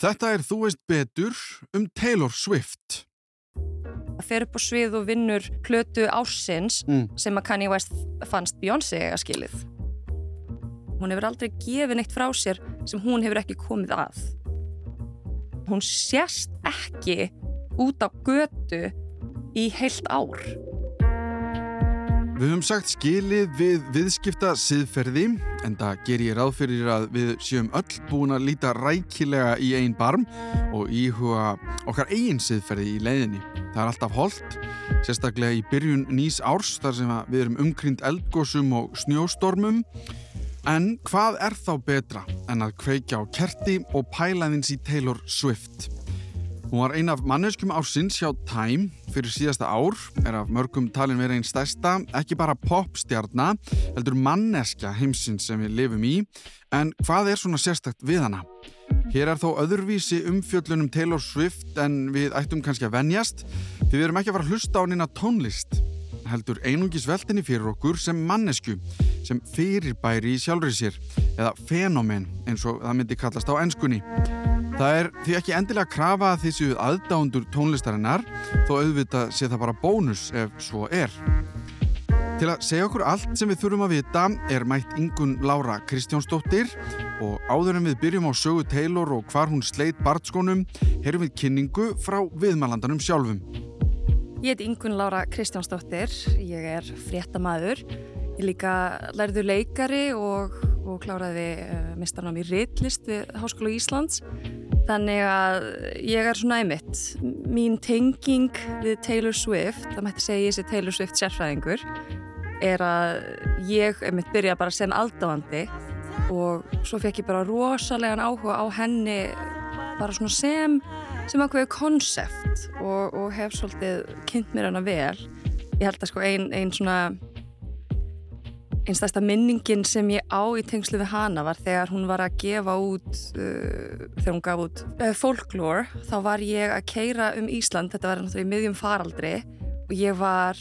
Þetta er Þú veist betur um Taylor Swift. Það fer upp á svið og vinnur plötu ársins Mm. sem að Kanye West fannst Beyoncé að skilið. Hún hefur aldrei gefið neitt frá sér sem hún hefur ekki komið að. Hún sést ekki út á götu í heilt ár. Við höfum sagt skilið við viðskipta siðferði en það ger ég ráð fyrir að við séum öll búin að líta rækilega í einn barm og íhuga okkar eigin siðferði í leiðinni. Það er alltaf holdt, sérstaklega í byrjun nýs árs þar sem við erum umkrynd eldgósum og snjóstormum. En hvað er þá betra en að kveikja á kerti og pælaðins í Taylor Swift? Hún var ein af manneskjum ársins hjá Time fyrir síðasta ár, er af mörgum talin verið einn stærsta, ekki bara popstjarna, heldur manneskja heimsins sem við lifum í, en hvað er svona sérstakt við hana? Hér er þó öðruvísi umfjöllunum Taylor Swift en við ættum kannski að venjast, því við erum ekki að fara að hlusta á nýna tónlist, heldur einungis veltinni fyrir okkur sem mannesku, sem fyrirbæri í sjálfrið sér, eða fenomen eins og það myndi kallast á ennskunni. Það er því ekki endilega krafa að þið séu aðdándur tónlistarinnar þó auðvitað sé það bara bónus ef svo er. Til að segja okkur allt sem við þurfum að vita er mætt Ingun Lára Kristjánsdóttir og áður en við byrjum á sögu Taylor og hvar hún sleit bartskónum herum við kynningu frá viðmælandanum sjálfum. Ég heiti Ingun Lára Kristjánsdóttir, ég er fréttamaður, ég líka lærðu leikari og, og kláraði uh, mistarnám í ritlist við Háskóla Íslands. Þannig að ég er svona einmitt, mín tenging við Taylor Swift, það mætti segja ég sé Taylor Swift sérfræðingur, er að ég einmitt byrja bara sem aldáandi og svo fekk ég bara rosalega áhuga á henni bara svona sem sem ákveðu konsept og, og hef svolítið kynnt mér hana vel. Ég held að sko einn ein svona einn stærsta minningin sem ég á í tengslu við hana var þegar hún var að gefa út uh, þegar hún gaf út uh, folklore þá var ég að keira um Ísland. Þetta var náttúrulega í miðjum faraldri og ég var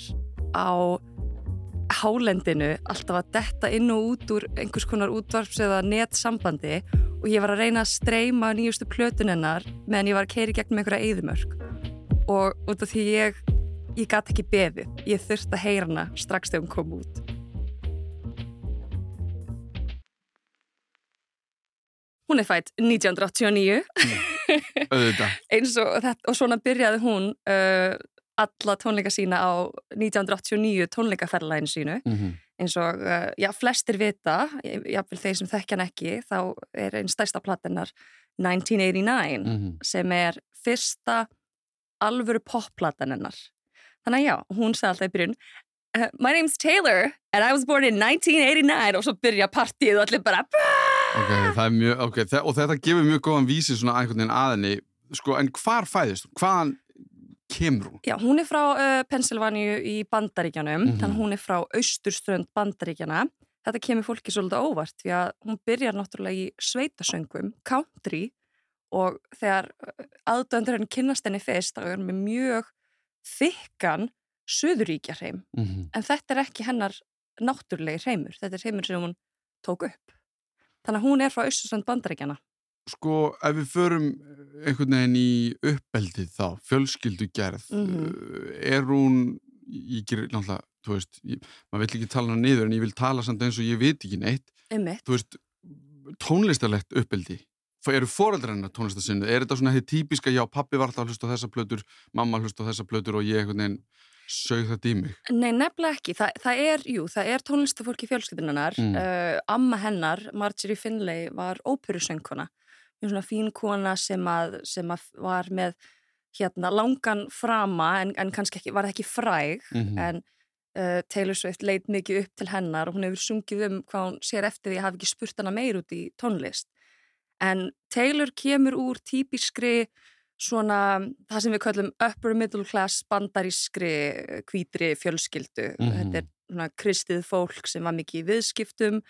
á hálendinu alltaf að detta inn og út úr einhvers konar útvarps eða netsambandi og ég var að reyna að streyma nýjustu plötunennar meðan ég var að keira í gegnum einhverja eðimörk og út af því ég ég gæti ekki beðið, ég þurfti að heyra hana strax þegar hún kom út Hún er fætt 1989 Auðvitað. eins og, og svona byrjaði hún uh, alla tónleika sína á 1989 tónleikaferðlæðinu sínu Mm -hmm. eins og, uh, já, flestir vita jáfnvel þeir sem þekkja hann ekki þá er einn stærsta platinnar 1989 Mhm. sem er fyrsta alvöru popplatan hennar þannig að já, hún sagði alltaf í byrjun uh, My name's Taylor and I was born in 1989 og svo byrja partíð og allir bara Ok, það er mjög, ok, og þetta gefur mjög góðan vísi svona einhvern veginn aðinni, sko, en hvar fæðist hún? Hvaðan kemur hún? Já, hún er frá uh, Pennsylvania í Bandaríkjanum, Mhm. þannig að hún er frá austurströnd Bandaríkjana. Þetta kemur fólki svolítið óvart því að hún byrjar náttúrulega í sveitasöngum, country og þegar aðdöndur henni kynnast henni fyrst þá er með mjög þykkan söðuríkja hreim. Mm -hmm. En þetta er ekki hennar náttúrulegi hreimur, þetta er hreimur sem hún tók upp. Þannig að hún er frá austurströnd Bandaríkjana. Sko, ef við förum einhvern veginn í uppeldið þá, fjölskyldugerð, Mhm. er hún, ég ger náttúrulega, þú veist, ég, maður vill ekki tala hana niður en ég vil tala samt eins og ég veit ekki neitt, Einmitt. þú veist, tónlistarlegt uppeldi, F- eru foreldrar hennar tónlistarsinnu, er þetta svona því típiska, já, pappi var alltaf að hlusta á þessa plötur, mamma hlusta á þessa plötur og ég einhvern veginn sög þetta í mig. Nei, nefnilega ekki. Þa, það er, jú, það er tónlistafólk í fjölskyldunarnar. Mm. Uh, amma hennar, Marjorie Finlay, var óperusöngkona. Mjög svona fín kona sem að, sem að var með hérna langan frama en, en kannski ekki, var ekki fræg Mhm. en uh, Taylor Swift leit mikið upp til hennar og hún hefur sungið um hvað hún sér eftir því að hafa ekki spurt hana meir út í tónlist. En Taylor kemur úr típiskri svona, það sem við kallum upper middle class bandarískri hvítri fjölskyldu. Mhm. Þetta er svona kristið fólk sem var mikið í viðskiptum,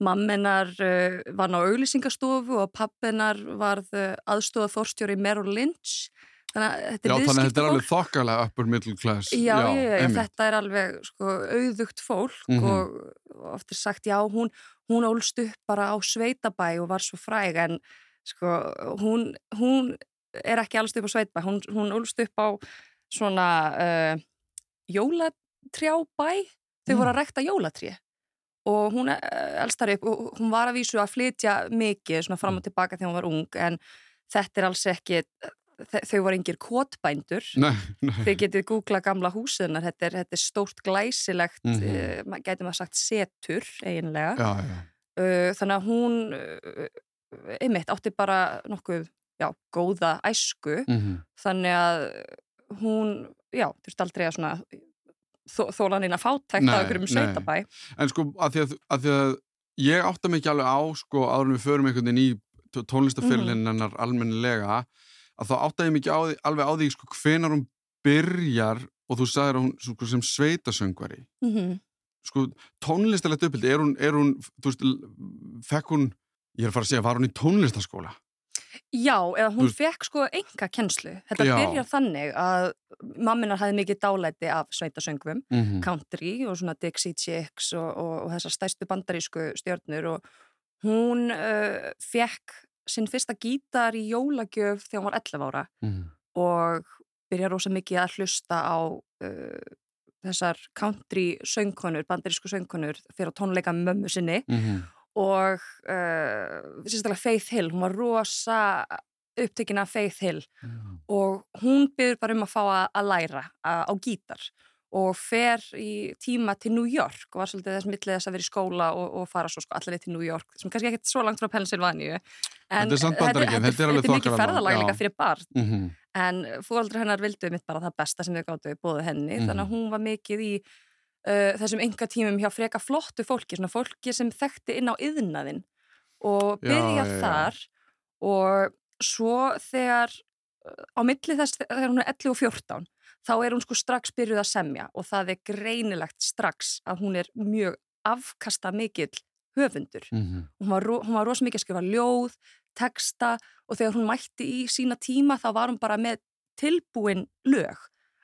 mammenar uh, var ná auglýsingastofu og pappenar varð uh, aðstofa fórstjóri Merrill Lynch. Þannig að þetta er þannig að þetta er alveg þokkalega upper middle class. Já, já, einmitt. þetta er alveg sko, auðugt fólk Mhm. og oft er sagt, já, hún, hún ólst upp bara á sveitabæ og var svo fræg en sko, hún, hún er ekki allast upp á sveitbæ, hún, hún úlst upp á svona uh, jólatrjábæ þau Mm. voru að rekta jólatré og hún uh, elstar upp og hún var að vísu að flytja mikið svona fram og tilbaka þegar hún var ung en þetta er alls ekki þe- þau voru Nei, nei. þið getið googlað gamla húsiðnar þetta er, þetta er stórt glæsilegt mm. -hmm. gæti maður sagt setur eiginlega Já, já. uh, þannig að hún uh, einmitt átti bara nokkuð já, góða æsku Mm þannig að hún já, þurfti aldrei að svona þó, þólan að fátækt á einhverjum nei. sveitabæ En sko, að því að, að því að ég átta ekki alveg á, sko, áður en við förum einhvern veginn í tónlistafyrlinn Mhm. hennar almennilega, að þá átta ég ekki á alveg á því, sko, hvenar hún byrjar og þú sagðir að hún sko, sem sveitasöngvari. mm -hmm. Sko, tónlistalegt uppbyldi, er hún, er hún, þú veist, fekk hún, ég er að fara að segja, var hún í tónlistaskóla? Já, eða hún fekk sko enga kennslu. Þetta Já. byrjar þannig að mamminar hafði mikið dálæti af sveitasöngvum, Mm -hmm. country og svona Dixie Chicks og, og, og þessar stærstu bandarísku stjörnur og hún uh, fekk sinn fyrsta gítar í jólagjöf þegar hún var 11 ára og byrja rosa mikið að hlusta á uh, þessar country söngkonur, bandarísku söngkonur fyrir á tónleika mömmu sinni og uh, sérstaklega Faith Hill, hún var rosa upptekina af Faith Hill og hún byrður bara um að fá að, að læra að, á gítar og fer í tíma til New York og var svolítið þess millið þess að vera í skóla og, og fara svo sko allir til New York sem kannski ekkert svo langt frá Pennsylvania Þetta er þetta er alveg Þetta er mikið þokkalega langt, ferðalag já. líka fyrir barn Mm -hmm. en fóaldri hennar vildu mitt bara það besta sem þau gáttu bóðu henni Mhm. þannig að hún var mikið í uh, þessum enga tímum hjá freka flottu fólki svona fólki sem þekkti inn á yðnaðinn og Já, byrja já, já. þar og svo þegar uh, á milli þess þegar hún er 11 og 14 þá er hún sko strax byrjuð að semja og það er greinilegt strax að hún er mjög afkasta mikill höfundur. Hún var, ro- hún var rosa mikið að skrifa ljóð, texta og þegar hún mætti í sína tíma þá var hún bara með tilbúin lög,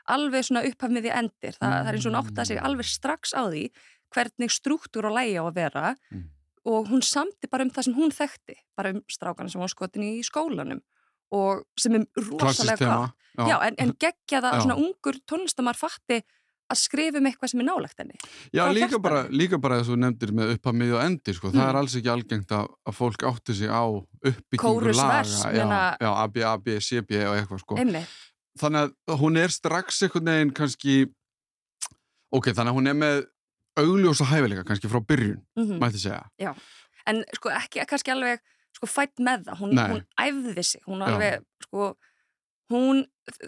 alveg svona upphafmiði endir, Þa, það er eins og hún átti að sig alveg strax á því hvernig struktúr og lægi á að vera Mm. og hún samti bara um það sem hún þekkti, bara um strákana sem var skotin í skólanum og sem er rosalega gott. Já, en, en geggja það að svona ungur tónlistamar fatti að skrifa um eitthvað sem er nálagt henni. Já, frá líka bara, líka bara þess að þú nefndir með upphaf miði og endi, sko. Það Mm. er alls ekki algengt að, að fólk átti sig á uppbyggingu laga. já, já, A, B, A, B, C, B og eitthvað, sko. Einmitt. Þannig að hún er strax einhvern veginn kannski, ok, þannig að hún er með augljósa hæfileika kannski frá byrjun, Mm mætti segja. en sko ekki kannski alveg sko fætt með það, hún, hún æfði sig, hún Já. alveg sko, hún,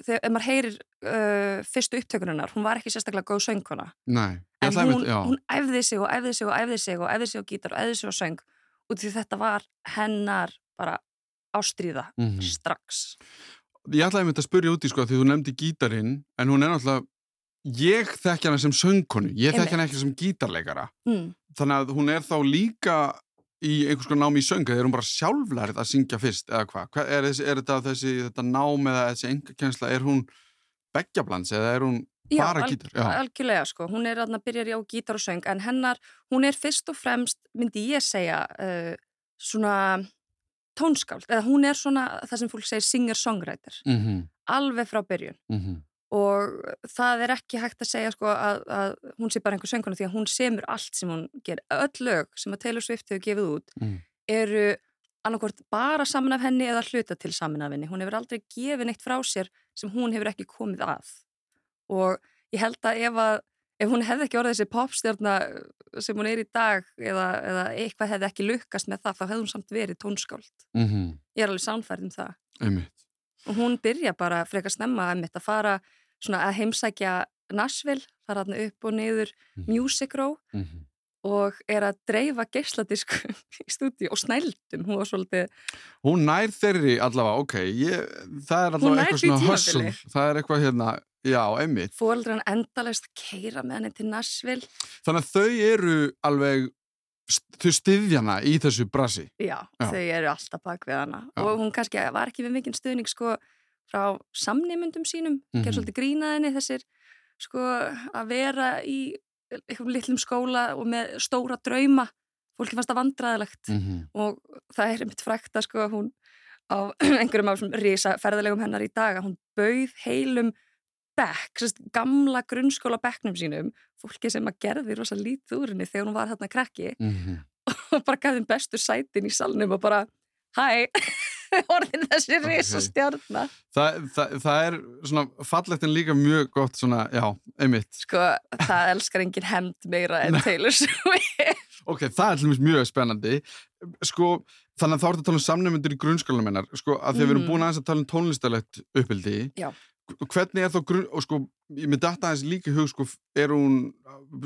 þegar maður heyrir uh, fyrstu upptökuninnar, hún var ekki sérstaklega góð söngkona, Nei, en hún, já. hún æfði sig og æfði sig og æfði sig og æfði sig á gítar og æfði sig á söng. Og því þetta var hennar bara ástríða Mhm. strax Ég ætlaði einmitt að spyrja út í, sko, því þú nefndi gítarinn, en hún er náttúrulega, ég þekki hana sem söngkonu, ég Einmitt. hana ekki sem gítarleikara. mm. Þannig að hún er þá líka í einhvers konar námi í söngu, er hún bara sjálflærið að syngja fyrst, eða hvað? Hva, er, er þetta þessi, þetta nám eða þessi engakensla, er hún beggjablans eða er hún Já, bara gítar? Já, algjörlega sko, hún er að byrja á gítar og söng en hennar, hún er fyrst og fremst myndi ég segja uh, svona tónskáld eða hún er svona það sem fólk segir singer-songwriter. Mm -hmm, alveg frá byrjun. Mm -hmm. og það er ekki hægt að segja sko að, að hún sé bara einhver sönguna því að hún semur allt sem hún ger öll lög sem að Taylor Swift hefur gefið út Mm. eru annarkvort bara saman af henni eða hluta til saman af henni. Hún hefur aldrei gefið neitt frá sér sem hún hefur ekki komið að. Og ég held að ef, að, ef hún hefði ekki orðið þessi popstjárna sem hún er í dag eða, eða eitthvað hefði ekki lukkast með það þá hefði hún samt verið tónskáld Mm ég er alveg sánfærd um það Einmitt. og hún byrja bara frekar snemma einmitt að fara svona að heimsækja Nashville, fara upp og niður Mhm. Music Row Mm -hmm. og er að dreifa geisladisk í stúdíu og snældum, hún svolítið Hún nær þeirri allavega, ok, ég, það er allavega eitthvað svona hustle, það er eitthvað hérna, já, einmitt. fóreldran endalaust að keira með henni til Nashville Þannig að þau eru alveg, þau styðjana í þessu brasi. já, Já. þau eru alltaf bak við hana Já. og hún kannski var ekki við mikinn stuðning sko frá samneymundum sínum Mhm. gerð svolítið grína henni þessir sko að vera í einhverjum litlum skóla og með stóra drauma fólki fannst það vandræðilegt Mm -hmm. og það er mitt frækt að sko að hún, á einhverjum af svona risa ferðalegum hennar í dag að hún bauð heilum bekk, sérst, gamla grunnskóla bekknum sínum, fólki sem að gerði rosa lítið úr henni þegar hún var hérna krakki Mhm. og bara gaf þeim bestu sætin í salnum og bara, hæ orðin þessi risa stjarnar Það, það, það er svona fallegt en líka mjög gott svona, já, einmitt. sko, það elskar enginn hemd meira en Taylor Swift Ok, það er dæmis mjög spennandi. Sko, þannig að þá ertu að tala um samnefndur í grunnskólanum hennar, sko, að því að við erum Mhm. búin aðeins að tala um tónlistalegt uppbildi. Já. Hvernig er þá grunn, og sko, ég með datta aðeins líka í hug, sko, er hún,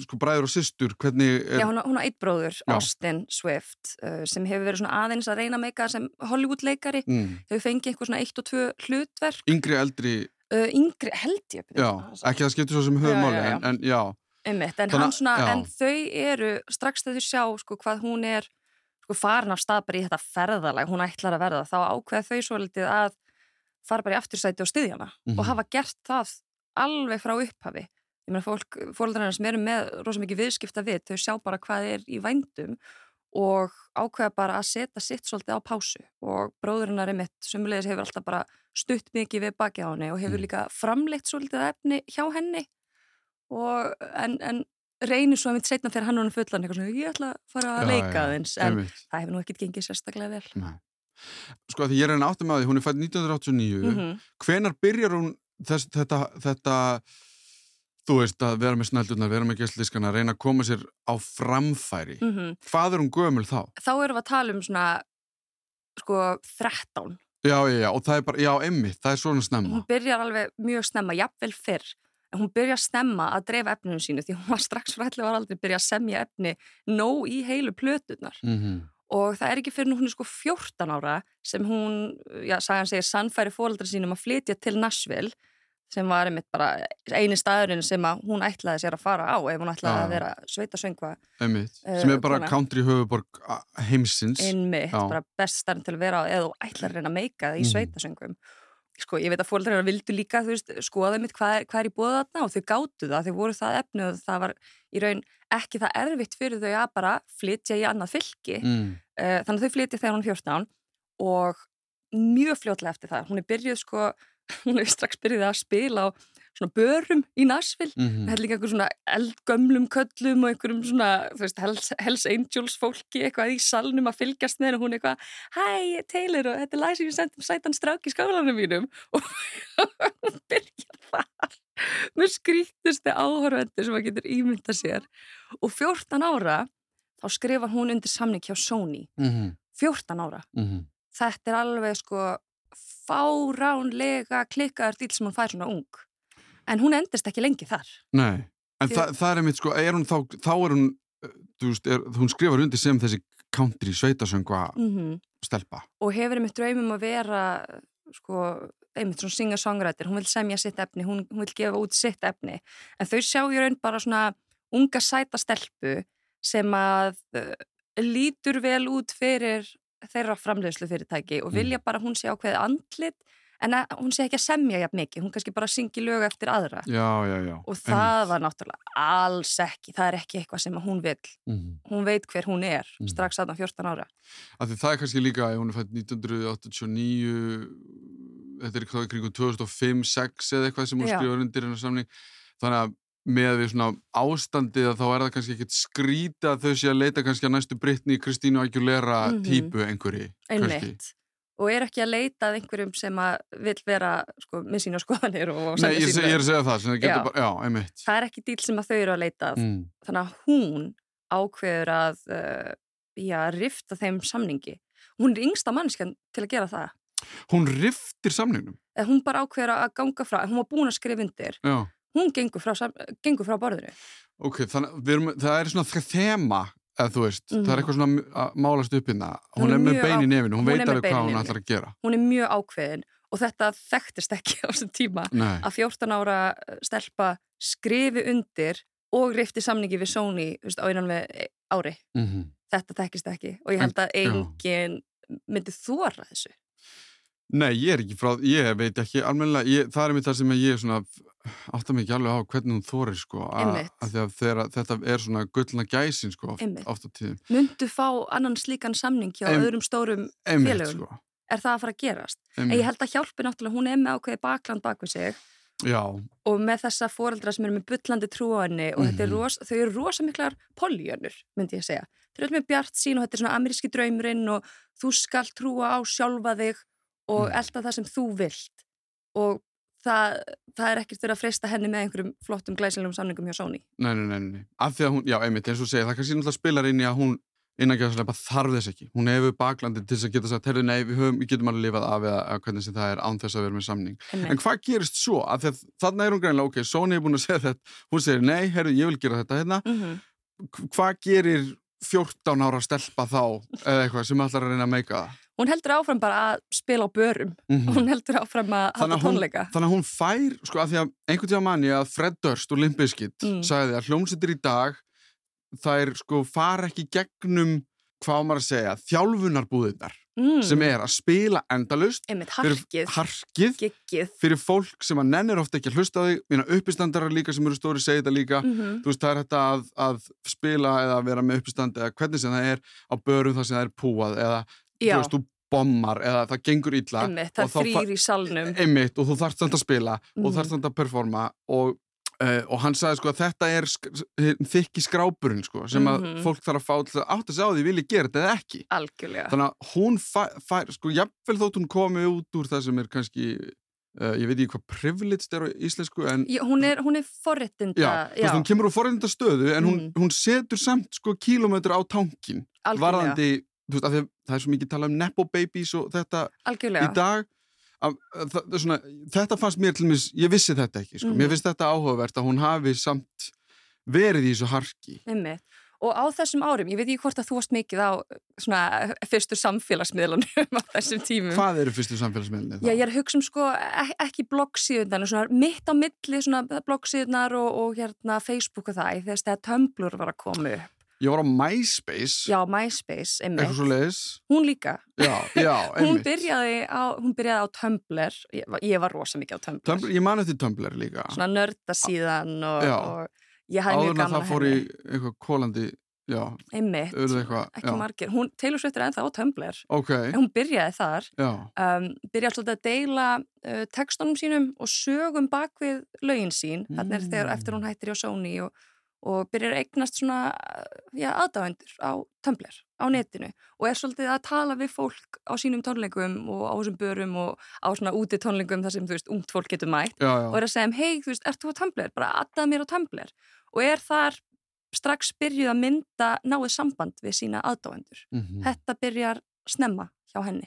sko, bræður og systur, hvernig er... Já, hún, á- hún á eitt bróður, Já. Austin Swift uh, sem hefur verið svona aðeins að reyna að meika sem Hollywood-leikari, Mm. hefur fengið eitthvað svona eitt og tvö hlutverk Yngri, eldri, uh, yngri held ég já, ekki það skiptir svo sem já, já. en, en já, Einmitt, en, Þannig- svona, en þau eru strax þegar þau sjá sko, hvað hún er sko, farin af stað bara í þetta ferðalag hún ætlar að verða, þá ákveða þau svo litið að fara bara í aftursæti og styðjana Mhm. og hafa gert það alveg frá upphafi ég meina fólk, fólkdrarinn sem eru með rosa mikið viðskipta við, þau sjá bara hvað er í vændum og ákveða bara að setja sitt svolítið á pásu og bróðurinnar er mitt sumulegis hefur alltaf bara stutt mikið við baki á henni og hefur Mm. líka framleitt svolítið efni hjá henni og en, en reynir svo að mitt setna þegar hann er fullan eitthvað svona, ég ætla að fara að Já, leika já, aðeins en það hefur nú ekkert gengið sérstaklega vel Nei. Sko, að því ég er enn áttum að því, hún er fætt 1989, mm -hmm. hvenar byrjar hún þess, þetta, þetta þú veist að vera með snældunar, vera með gæstlískana reyna að koma sér á framfæri? Mhm. hvað er hún gömul þá? þá erum við að tala um svona sko 13 Já, já, já, og það er bara, já, emmi, það er svona snemma. Hún byrjar alveg mjög snemma, jafnvel fyrr. En hún byrjar snemma að dreifa efninu sínu því hún var strax frá 11 ára aldrei byrja að semja efni nóg í heilu plötunar mm og það er ekki fyrir hún sko 14 ára sem hún, já, sagan segir sannfæri fóreldra sínum að flytja til Nashville sem var einmitt bara eini staðurinn sem hún ætlaði sér að fara á ef hún ætlaði Já. að vera sveitasöngva Emmitt, Eh, sem er bara kona. country höfuborg heimsins einmitt, Já. bara best staðurinn til að vera á eða ætlar að reyna að meika það í Mhm. sveitasöngum sko, ég veit að fóreldrar vildu líka, veist, skoða mitt hvað er, hvað er í bóða þarna og þau gátu það, þau voru það efnu og það var í raun ekki það erfitt fyrir þau að bara flytja í annað fylki mm. Eh, þannig að þau flytja þegar hún er 14 og mjög fljótlega eftir það hún er byrjuð sko hún er strax byrjuð að spila á svona börum í Nashville. Mm þetta er líka einhver svona eldgömlum köllum og einhverjum svona, veist, Hells, Hells Angels fólki eitthvað í salnum að fylgjast með og hún eitthvað, hæ, Taylor og þetta er sem ég sendum sætan strák í skálanum mínum. Og hún byrjar þar með skrítusti áhörvendur sem maður getur ímynda sér. Og 14 ára þá skrifar hún undir samning hjá Sony. Mm 14 ára. Þetta er alveg sko fáránlega klikkaður dýl sem hún fær svona ung. En hún endist ekki lengi þar. Nei, en Því- þa það er einmitt sko, er hún þá, þá er hún þú veist, er, hún skrifar undir sem þessi country sveitasöngva Mm stelpa Og hefur einmitt draumum að vera sko, einmitt svona singer-songwriter. Hún vil semja sitt efni, hún, hún vil gefa út sitt efni. En þau sjá í raun bara svona unga sæta stelpu sem að uh, lítur vel út fyrir þeirra framleiðslu fyrirtæki og Mm. vilja bara að hún sé ákveðið andlit en að, hún sé ekki að semja jafn mikið, hún kannski bara syngi lög eftir aðra Já, já, já og það var náttúrulega alls ekki, það er ekki eitthvað sem hún vil, mm. hún veit hver hún er Mhm. strax aðna 14 ára. Því það er kannski líka, hún er fætt 1989 þetta er eitthvað í kringum 2005-06 eða eitthvað sem hún Já. skrifar undir hennar samning þannig að með við svona ástandið að þá er það kannski ekkit skrýta að þau sé að leita kannski að næstu Britney, Kristínu Aguilera Mhm. típu einhverji. Einmitt. Og er ekki að leita að einhverjum sem að vil vera sko, með sína skoðanir og Nei, ég, ég er að segja það, Já. bara, já, einmitt Það er ekki dýl sem að þau eru að leita mm. Þannig að hún ákveður að uh, já, rifta þeim samningi. Hún er yngsta mannskjan til að gera það. Hún riftir samningnum Eða hún bara ákveður að ganga frá, hún var búin að skrifa undir. Já, Hún gengur frá, gengur frá borðinu. ok, þannig að það er svona þe- þema, eða þú veist það er Mhm. eitthvað svona að málast upp hérna hún, Hún er með bein í nefinu, hún, hún veit alveg hvað hún ætlar að gera Hún er mjög ákveðin og þetta þekktist ekki á þessum tíma. Nei, að 14 ára stelpa skrifi undir og rifti samningi við Sony veist, á einan við ári. mm Þetta þekkist ekki og ég held að já. enginn myndi þóra þessu. Nei, ég er ekki frá, ég veit ekki almennilega, ég, það er mér það sem ég er svona áttar mig ekki alveg á hvernig hún þorir sko, að, að því að þeirra, þetta er svona gullna gæsin sko, oft, á tíðum Myndu fá annan slíkan samning hjá Em- öðrum stórum Einmitt Félögum. sko, er það að fara að gerast en einmitt. ég held að hjálpi náttúrulega, hún er með ákveði bakland bak við sig Já, og með þessa foreldra sem eru með bullandi trú á henni og þetta er Mhm. ros, þau eru rosa miklar poljönur, myndi ég segja. Þau eru með bjart sín og þetta er svona ameríski draumurinn og þú skal trúa á sjálfa þig og Mhm. elda það sem þú vilt og það, það er ekkert verið að freysta henni með einhverjum flottum glæsilegum samningum hjá Sony. nei, nei, nei, nei. Af því að hún, já, einmitt, eins og segja, það kannski náttúrulega spilar inn í að hún innan ekki að þarf þess ekki. Hún hefur baklandið til þess að geta sagt, herru, nei, við, höfum, við getum alveg lifað af eða hvernig sem það er án þess að vera með samning. En hvað gerist svo? Af því að þarna er hún greinlega, ok, Sony er búin að segja þetta, hún segir, nei, herru, ég vil gera þetta hérna. Mm -hmm. Hvað gerir 14 ára stelpa þá, eða eitthvað sem ætlar að reyna að meika það? Hún heldur áfram bara að spila á börum. Mm Hún heldur áfram að að hún- tónleika. Þannig að hún fær, sko, af því að einhvern tíma manni að Fred Durst og Limp Bizkit Mm. sagði að hljómsveitir í dag þær sko fara ekki gegnum hvað maður að segja, þjálfunarbúðirnar Mm. sem er að spila endalust Einmitt harkið, harkið giggið. fyrir fólk sem að nennir ofta ekki að hlusta þig mína uppistandarar líka sem eru stóri segja þetta líka Mm þú veist það er þetta að, að spila eða vera með uppistand eða hvernig sem það er á börum þar sem það er púað eða Já, þú veist þú bommar eða það gengur illa einmitt, það og þrýr í salnum. einmitt og þú þarft samt að spila og Mhm. þarft samt að performa og, uh, og hann sagði sko að þetta er þykki skrápurinn sko sem að Mhm. fólk þarf að fá til að átt að segja á því vilja gera þetta eða ekki Algjörlega. þannig að hún fær, sko jafnvel þótt hún komi út úr það sem er kannski uh, ég veit ekki hvað privileged er á íslensku en Já, hún er, hún er veist, hún kemur úr forreynda stöðu en hún, Mm. hún setur samt sko kílómetri á tankin algjörlega, varðandi, veist, því að það er svo mikið talað um nepo babies og þetta algjörlega. í dag að, að, svona, þetta fannst mér til mér, ég vissi þetta ekki, sko. Mhm. mér finnst þetta áhugavert að hún hafi samt verið í þessu harki Einmitt. Og á þessum árum, ég veit ekki hvort að þú varst mikið á svona fyrstu samfélagsmiðlunum á þessum tímum. hvað eru fyrstu samfélagsmiðlinni Já, ég er að hugsa um sko ek ekki bloggsíðunar, svona mitt á milli svona bloggsíðunar og, og hérna Facebook og það, þess að Tumblr var að koma upp. Ég var á MySpace Já, MySpace, einmitt. eitthvað svo leiðis Hún líka. já, já, Hún einmitt byrjaði á, hún byrjaði á Tumblr, ég, var- ég var rosa mikið á Tumblr. Tumblr, ég man eftir Tumblr líka Svona nörda síðan og, og ég áður mjög en að gaman það fór í eitthvað kólandi já, Einmitt, eitthvað ekki já. margir. Hún, Swift er ennþá á Tumblr. ok, En hún byrjaði þar, já, um, byrjaði svolítið að deila uh, textunum sínum og sögum bak við lögin sín. Þannig er þegar Mm. eftir hún hættir hjá Sony og, og byrjar að eignast svona, aðdáendur á Tumblr, á netinu. Og er svolítið að tala við fólk á sínum tónleikum og á þessum börum og á svona úti tónleikum þar sem, þú veist, ungt fólk getur mætt. já, Og já er að segja, um, hei, þú veist, ert þú á Tumblr? Bara aðdað mér á Tumblr. Og er þar strax byrjuð að mynda náið samband við sína aðdáendur Mhm. þetta byrjar snemma hjá henni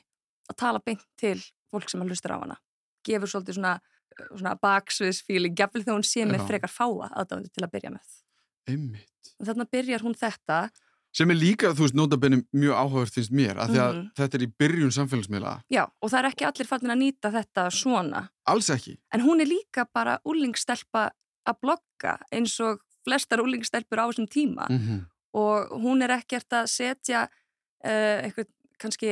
að tala beint til fólk sem að hlustur á hana gefur svolítið svona, svona baksviðsfíling, gefur þegar hún sé með frekar fáa aðdáðandi til að byrja með einmitt. Og þarna byrjar hún þetta. Sem er líka, þú veist, notabenni mjög áhugavert finnst mér, af því að Mhm. þetta er í byrjun samfélagsmiðla, já, og það er ekki allir fallin að nýta þetta svona. Alls ekki. En hún er líka bara úlingstelpa að blogga eins og flestar úlingstelpur á þessum tíma. Mm og hún er ekkert að setja uh, eitthvað kannski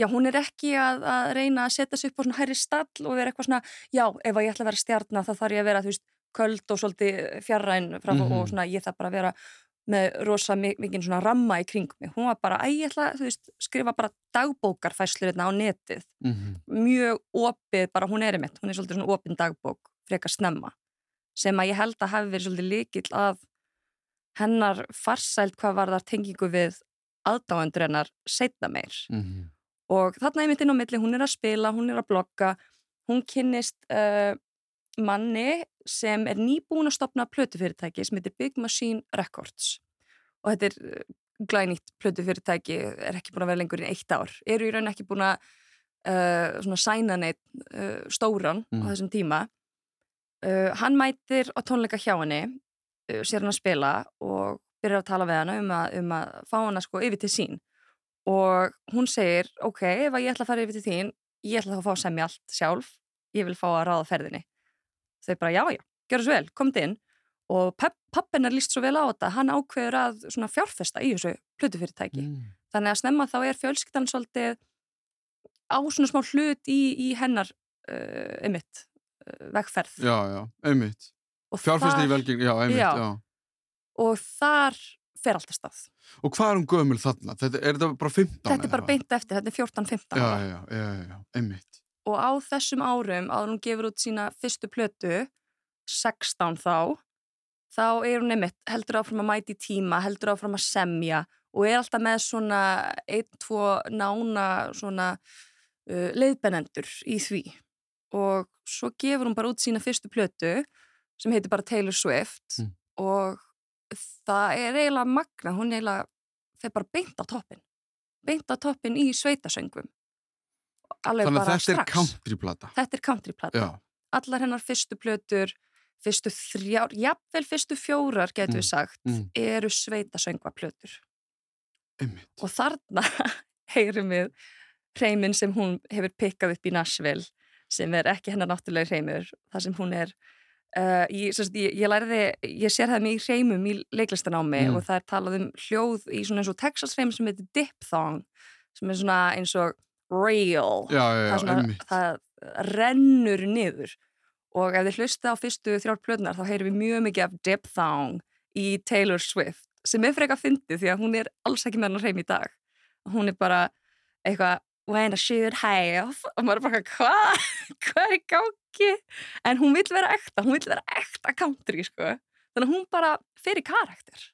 já, hún er ekki að, að reyna að setja sig upp á svona hærri stall og vera eitthvað svona já, ef að ég ætla að vera stjarnar þá þarf ég að vera, þú veist, köld og svolítið fjarræn frá Mhm. og svona ég þarf bara að vera með rosa mi- mikinn svona ramma í kring mig. Hún var bara, æ, ég ætla, þú veist, skrifa bara dagbókarfæslur hérna á netið. -hmm. Mjög opið, bara hún er einmitt, hún er svolítið svona opin dagbók, frekar snemma, sem að ég held að hafi verið svolítið líkill að hennar farsælt hvað var þar tengingu við aðdáendur hennar setna meir. Mhm. Og þarna einmitt inn á milli, hún er að spila, hún er að blogga, hún kynnist uh, manni sem er nýbúin að stopna plötufyrirtæki sem heitir Big Machine Records. Og þetta er uh, glænýtt plötufyrirtæki, er ekki búin að vera lengur í eitt ár. Eru í raun ekki búin að uh, svona sæna neitt uh, stóran Mm. á þessum tíma. Uh, hann mætir á tónleika hjá henni, sér hann að spila og byrjar að tala við hana um að, um að fá hana sko yfir til sín og hún segir, ok, ef að ég ætla að fara yfir til þín, ég ætla að fá að semja allt sjálf, ég vil fá að ráða ferðinni. Þau bara, já, já, gjör svo vel, komd inn og pappin er líst svo vel á þetta, hann ákveður að fjárfesta í þessu plötufyrirtæki. Mm. Þannig að snemma þá er fjölskyldan svolítið á svona smá hlut í, í hennar uh, einmitt, uh, vegferð. Já, já, einmitt Og Fjárfæsti í velgeng, já, einmitt, Já. já, og þar fer alltaf stað. Og hvað er hún gömul þarna? Þetta, er þetta bara 15? Þetta er bara beint eftir, þetta er 14-15 Já, ára. já, já, já, já, einmitt. Og á þessum árum, en hún gefur út sína fyrstu plötu, 16 þá, þá er hún einmitt, heldur áfram að mæti tíma, heldur áfram að semja og er alltaf með svona ein, tvo nána svona uh, leiðbennendur í því. Og svo gefur hún bara út sína fyrstu plötu sem heitir bara Taylor Swift Mm. og það er eiginlega magna, hún eiginlega, þeir bara beint á toppin. Beint á toppin í sveitasöngum. Alveg Þannig að bara þetta er strax. countryplata. Þetta er countryplata. Já, Allar hennar fyrstu plötur, fyrstu þrjár, jafnvel fyrstu fjórar, getur við Mm, sagt, mm. eru sveitasöngvaplötur. einmitt. Og þarna heyrum við hreiminn sem hún hefur pikkað upp í Nashville, sem er ekki hennar náttúrulega hreimur, þar sem hún er, uh, ég, sagt, ég, ég læriði, ég sér það mig í hreimum í leiklistanámi Mm. og það er talað um hljóð í svona eins og Texas hreim sem heitir diphthong, sem er svona eins og rail. Já, já, já, það, svona, það rennur niður. Og ef þið hlusta á fyrstu þrjár plötnar þá heyrum við mjög mikið af diphthong í Taylor Swift sem er frekar fyndið því að hún er alls ekki með hann hreim í dag. Hún er bara eitthvað when I should have og maður er bara hvað, hvað er gangi? En hún vill vera ekta, hún vill vera ekta country sko, þannig að hún bara fer í karakter.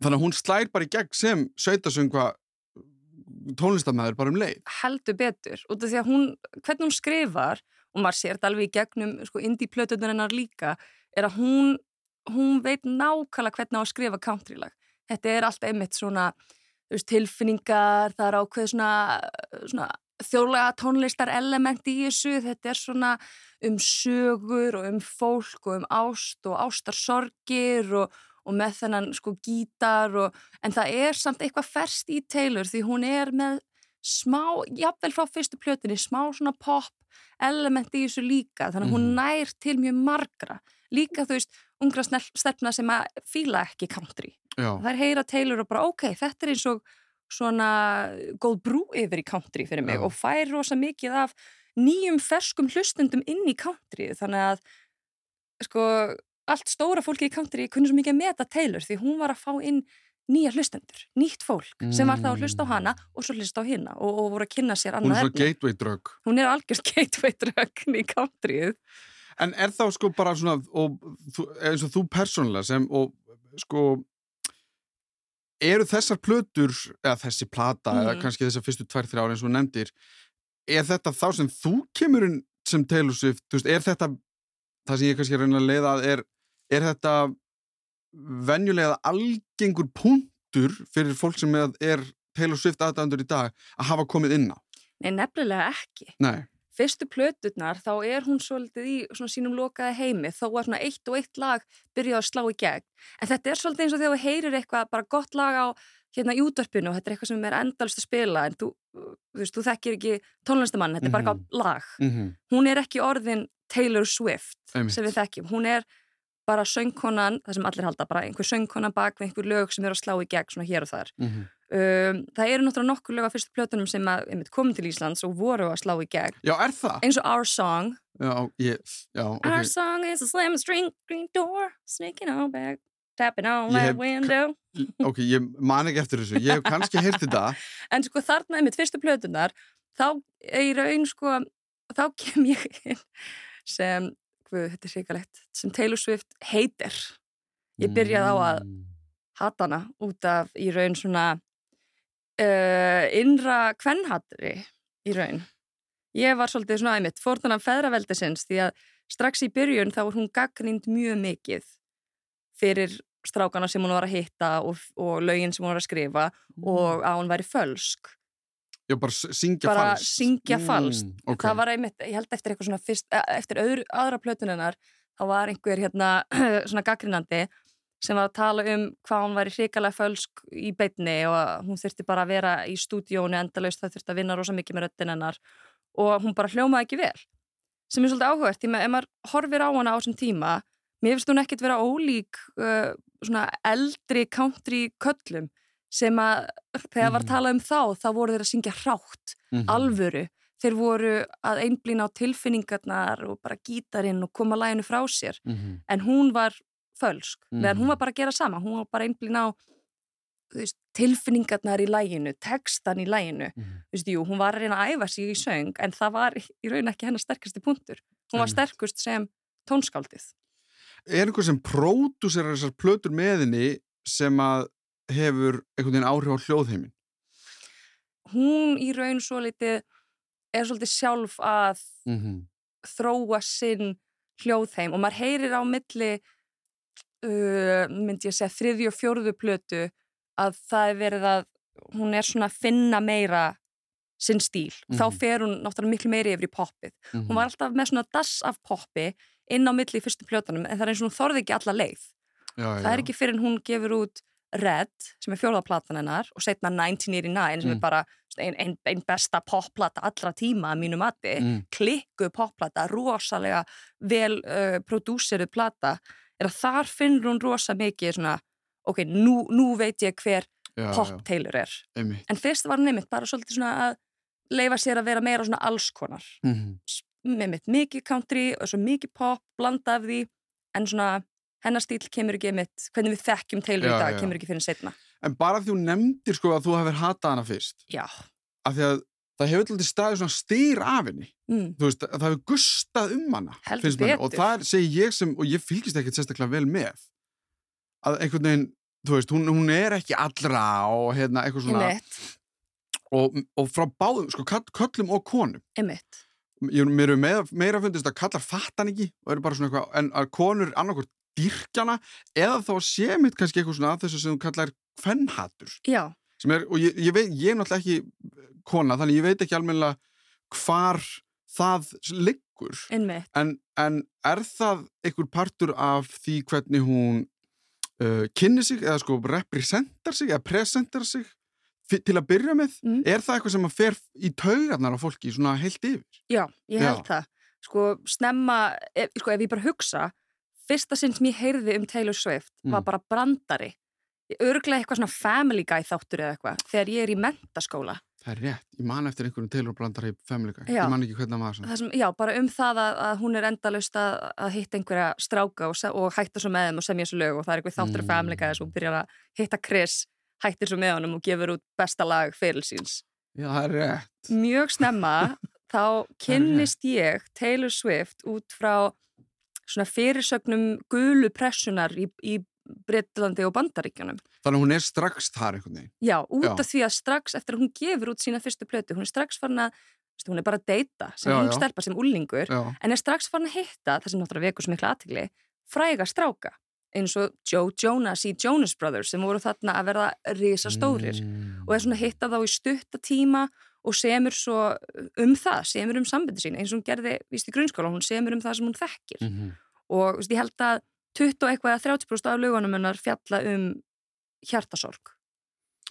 Þannig að hún slær bara í gegn sem sveitasöngva tónlistamæður bara um leið. heldur betur út af því að hún, hvernig hún skrifar og maður sér þetta alveg í gegnum sko, indie plötunar hennar líka er að hún, hún veit nákvæmlega hvernig að skrifa countrylag þetta er alltaf einmitt svona veist, tilfinningar, það er ákveð svona, svona þjóðlega tónlistar element í þessu, þetta er svona um sögur og um fólk og um ást og ástarsorgir og, og með þennan sko gítar og, en það er samt eitthvað ferst í Taylor því hún er með smá, jafnvel frá fyrstu plötinni, smá svona pop element í þessu líka, þannig að hún Mhm. nær til mjög margra, líka þú veist ungra stelpna sem að fíla ekki country, Já, þær heyra Taylor og bara ok, þetta er eins og svona góð brú yfir í country fyrir mig Já. og fær rosa mikið af nýjum ferskum hlustundum inn í country þannig að sko allt stóra fólki í country kunni svo mikið að meta Taylor því hún var að fá inn nýja hlustendur, nýtt fólk sem var þá að hlusta á hana og svo hlusta á hinna og, og voru að kynna sér hún er annað svona gateway drug. hún er algjörst gateway drug í countryið En er þá sko bara svona, og, eins og þú persónulega sem, og sko, eru þessar plötur, eða þessi plata, eða Mhm. kannski þessar fyrstu tvær, þrjár eins og nefndir, er þetta þá sem þú kemur sem Taylor Swift, þú veist, er þetta, það sem ég kannski er reyna að leiða að er, er þetta venjulega algengur punktur fyrir fólk sem er, Taylor Swift aðdæðandur í dag að hafa komið inn á? Nei, nefnilega ekki Nei. fyrstu plöturnar þá er hún svolítið í svona sínum lokaði heimi þó að svona eitt og eitt lag byrja að slá í gegn en þetta er svolítið eins og þegar þú heyrir eitthvað bara gott lag á hérna í útvarpinu og þetta er eitthvað sem er endalist að spila en þú, þú veist, þú þekkir ekki tónlistamann, þetta er bara Mhm. lag Mm hún er ekki orðin Taylor Swift Einmitt. sem við þekkjum, hún er bara söngkonan, það sem allir halda bara einhver söngkonan bak við einhver lög sem eru að slá í gegn svona hér og þar -hmm. um, það eru náttúrulega nokkur lög af fyrstu plötunum sem að, einmitt, komum til Íslands og voru að slá í gegn Já, er það? eins og Our Song Já, ég, já, ok. Our song is a slim string green door sneaking on back tapping on that window Ok, ég man ekki eftir þessu. Ég hef kannski heyrt þetta. en sko þarna einmitt fyrstu plötunar þá er í raun sko þá kem ég sem, hvað, þetta er svikalegt sem Taylor Swift heitir. Ég byrjaði á að Mm. hata hana út af í raun svona uh, innra kvennhatri í raun. Ég var svolítið svona einmitt fórtunan feðraveldisins því að strax í byrjun þá var hún gaggrind mjög mikið fyrir strákana sem hún var að hitta og, og lögin sem hún var að skrifa og að hún væri fölsk Já, bara syngja bara falskt. syngja falskt Mm, ok. það var einmitt, ég held eftir eitthvað svona fyrst, eh, eftir öðru, aðra plötunennar þá var einhver hérna svona gaggrinandi sem var að tala um hvað hún væri hrikalega fölsk í beitni og hún þurfti bara að vera í stúdíónu endalaust, það þurfti að vinna rosa mikið með röddinn hennar og hún bara hljómaði ekki vel sem er svolítið áhugavert, því að ef maður horfir á hana á þessum tíma, mér finnst hún ekkit vera ólík uh, svona eldri country köllum sem að þegar var Mhm. talað um þá, þá voru þeir að syngja hrátt Mhm. alvöru. Þeir voru að einblýna á tilfinningarnar og bara gítarinn og koma læginu frá sér. Mhm. En hún var fölsk, meðan hún Mhm. var bara að gera sama, hún var bara einblín á veist, tilfinningarnar í læginu, textan í læginu Mhm. þú veist, jú, hún var að reyna að æfa sig í söng en það var í raun ekki hennar sterkasti punktur hún var sterkust sem tónskáldið Er einhver sem pródúserar þessar plötur með henni sem að hefur einhvern veginn áhrif á hljóðheimin? hún í raun svo litið er svolítið sjálf að Mm -hmm. þróa sinn hljóðheim og maður heyrir á milli uh, myndi ég segja þriðju og fjórðu plötu að það er verið að hún er svona að finna meira sinn stíl og þá Mhm. fer hún náttúrulega miklu meiri yfir í poppið hún var alltaf með svona dass af poppi inn á milli í fyrstu plötunum en það er eins og hún þorði ekki alla leið já, það er ekki fyrir hún gefur út Red, sem er fjóðaplatan hennar og setna 1989 sem Mm. er bara einn ein, ein besta popplata allra tíma að mínu mati mm. klikku popplata, rosalega vel uh, prodúseruð plata er að þar finnur hún rosa mikið svona, ok, nú, nú veit ég hver já, pop Taylor er einmitt. en fyrst var hann einmitt bara svolítið svona að leifa sér að vera meira svona allskonar Mm einmitt mikið country og svo mikið pop blanda af því en svona hennar stíl kemur ekki einmitt hvernig við þekkjum Taylor Já, í dag já. kemur ekki fyrir setna En bara því þú nefndir sko að þú hefur hatað hana fyrst. Já, af því að það hefur alltaf staðið svona styr af henni. Mm, þú veist, að það hefur gustað um hana Heldur manni. og betur. það er, segi ég sem, og ég fylgist ekkert sérstaklega vel með að einhvern veginn þú veist, hún, hún er ekki allra og hérna, eitthvað svona og, og frá báðum, sko, köllum og konum. Einmitt. Ég, mér er meira, fundist að kallar fattan ekki og eru bara svona eitthvað, en að konur annarkvort dýrkjana eða þá sé mitt kannski eitthvað svona að þessu sem þú kallar kvennhatur já, er, og ég, ég veit, ég er náttúrulega ekki kona, þannig ég veit ekki almennilega hvar það liggur, einmitt en, en er það einhver partur af því hvernig hún uh, kynni sig, eða sko representar sig, eða presentar sig til að byrja með, Mm. er það eitthvað sem að fer í taugarnar á fólki svona heilt yfir? Já, ég held Já. það. Sko, snemma, ef, sko, ef ég bara hugsa, fyrsta sinn sem ég heyrði um Taylor Swift var Mm. bara brandari. Örglega eitthvað svona family guy þáttur eða eitthvað, þegar ég er í mentaskóla. Það er rétt, ég man eftir einhverjum Taylor brandar í Family Guy, Já. ég man ekki hvernig svona. Það sem, já, bara um það að, að hún er endalaust að, að hitta einhverja stráka og, og hætta svo með þeim og semja svo lög og það er eitthvað þáttur Mm. mm. family guy þess að hún byrjar að hitta Chris, hættir svo með honum og gefur út besta lag fyrir síns. Já, það er rétt. mjög snemma þá kynnist ég Taylor Swift út frá svona fyrirsögnum gulu pressunar í, í Breitlandi og Bandaríkjunum. Þannig að hún er strax þar einhvern veginn. Já, út Já. af því að strax eftir að hún gefur út sína fyrstu plötu, hún er strax farin að, hún er bara að deyta sem Já, ung já. stelpa, sem úlingur, Já, en er strax farin að hitta, það sem náttúrulega vekur svo mikla aðtigli, fræga stráka eins og Joe Jonas í Jonas Brothers sem voru þarna að verða risastórir Mm. og er svona að hitta þá í stutta tíma og semur svo um það, semur um sambandi sín eins og hún gerði víst í grunnskóla, hún semur um það sem hún þekkir Mhm. og víst, ég held að 20 og eitthvað að 30% af lögunum hennar fjalla um hjartasorg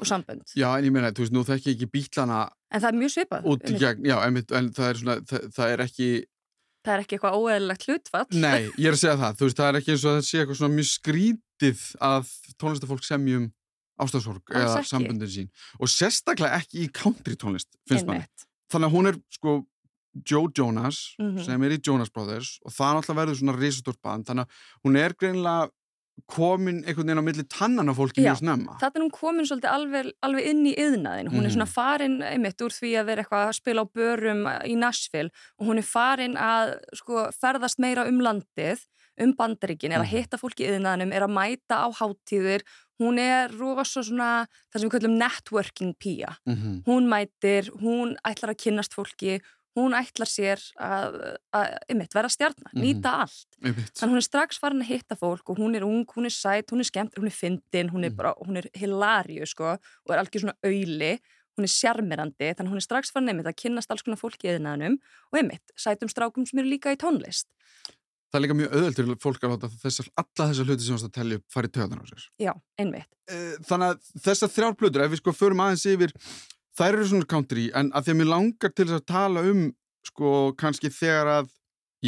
og sambönd Já, en ég meina, þú veist, nú þekki ég ekki bílana en það er mjög svipað einmitt. gegn, já, einmitt, en það er svona, það, það er ekki, það er ekki eitthvað óeðlilegt hlutfall nei, ég er að segja það, þú veist, það er ekki eins og það sé eitthvað svona mjög skrítið að tónlistafólk semjum ástafsorg eða ekki. sambundin sín og sérstaklega ekki í country tónlist, finnst. Einmitt. Þannig að hún er, sko, Joe Jonas Mhm. sem er í Jonas Brothers og það náttúrulega verður svona risastórt band, þannig að hún er greinilega komin einhvern veginn á milli tannan á fólki mjög snemma. Þetta er hún komin svolítið alveg, alveg inn í yðnaðin. Hún er Mhm. svona farin einmitt úr því að vera eitthvað að spila á börum í Nashville og hún er farin að sko, ferðast meira um landið, um bandaríkin, er að Mhm. hitta fólk í yðnaðinum, er að mæta á hátíðir. Hún er rosa svona það sem við kallum networking pía. Mm Hún mætir, hún ætlar að kynnast fólki, hún ætlar sér að, einmitt, vera stjarnar, Mhm. nýta allt. Einmitt. Þannig hún er strax farin að hitta fólk og hún er ung, hún er sæt, hún er skemmt, hún er fyndin, hún er Mm. bara, hún er hilarju sko og er algjör svona auðli, hún er sjarmirandi, þannig hún er strax farin einmitt að kynnast alls konar fólki í yðnaðinum og einmitt sætum strákum sem eru líka í tónlist. Það er líka mjög auðvöld til fólk að láta þessar, alla þessar hluti sem þú varst að telja upp fara í töðan á sér. Já, einmitt. Eh, Þannig að þessar þrjár plötur, ef við sko förum aðeins yfir, þær eru svona country, en að því að mér langar til þess að tala um, sko, kannski þegar að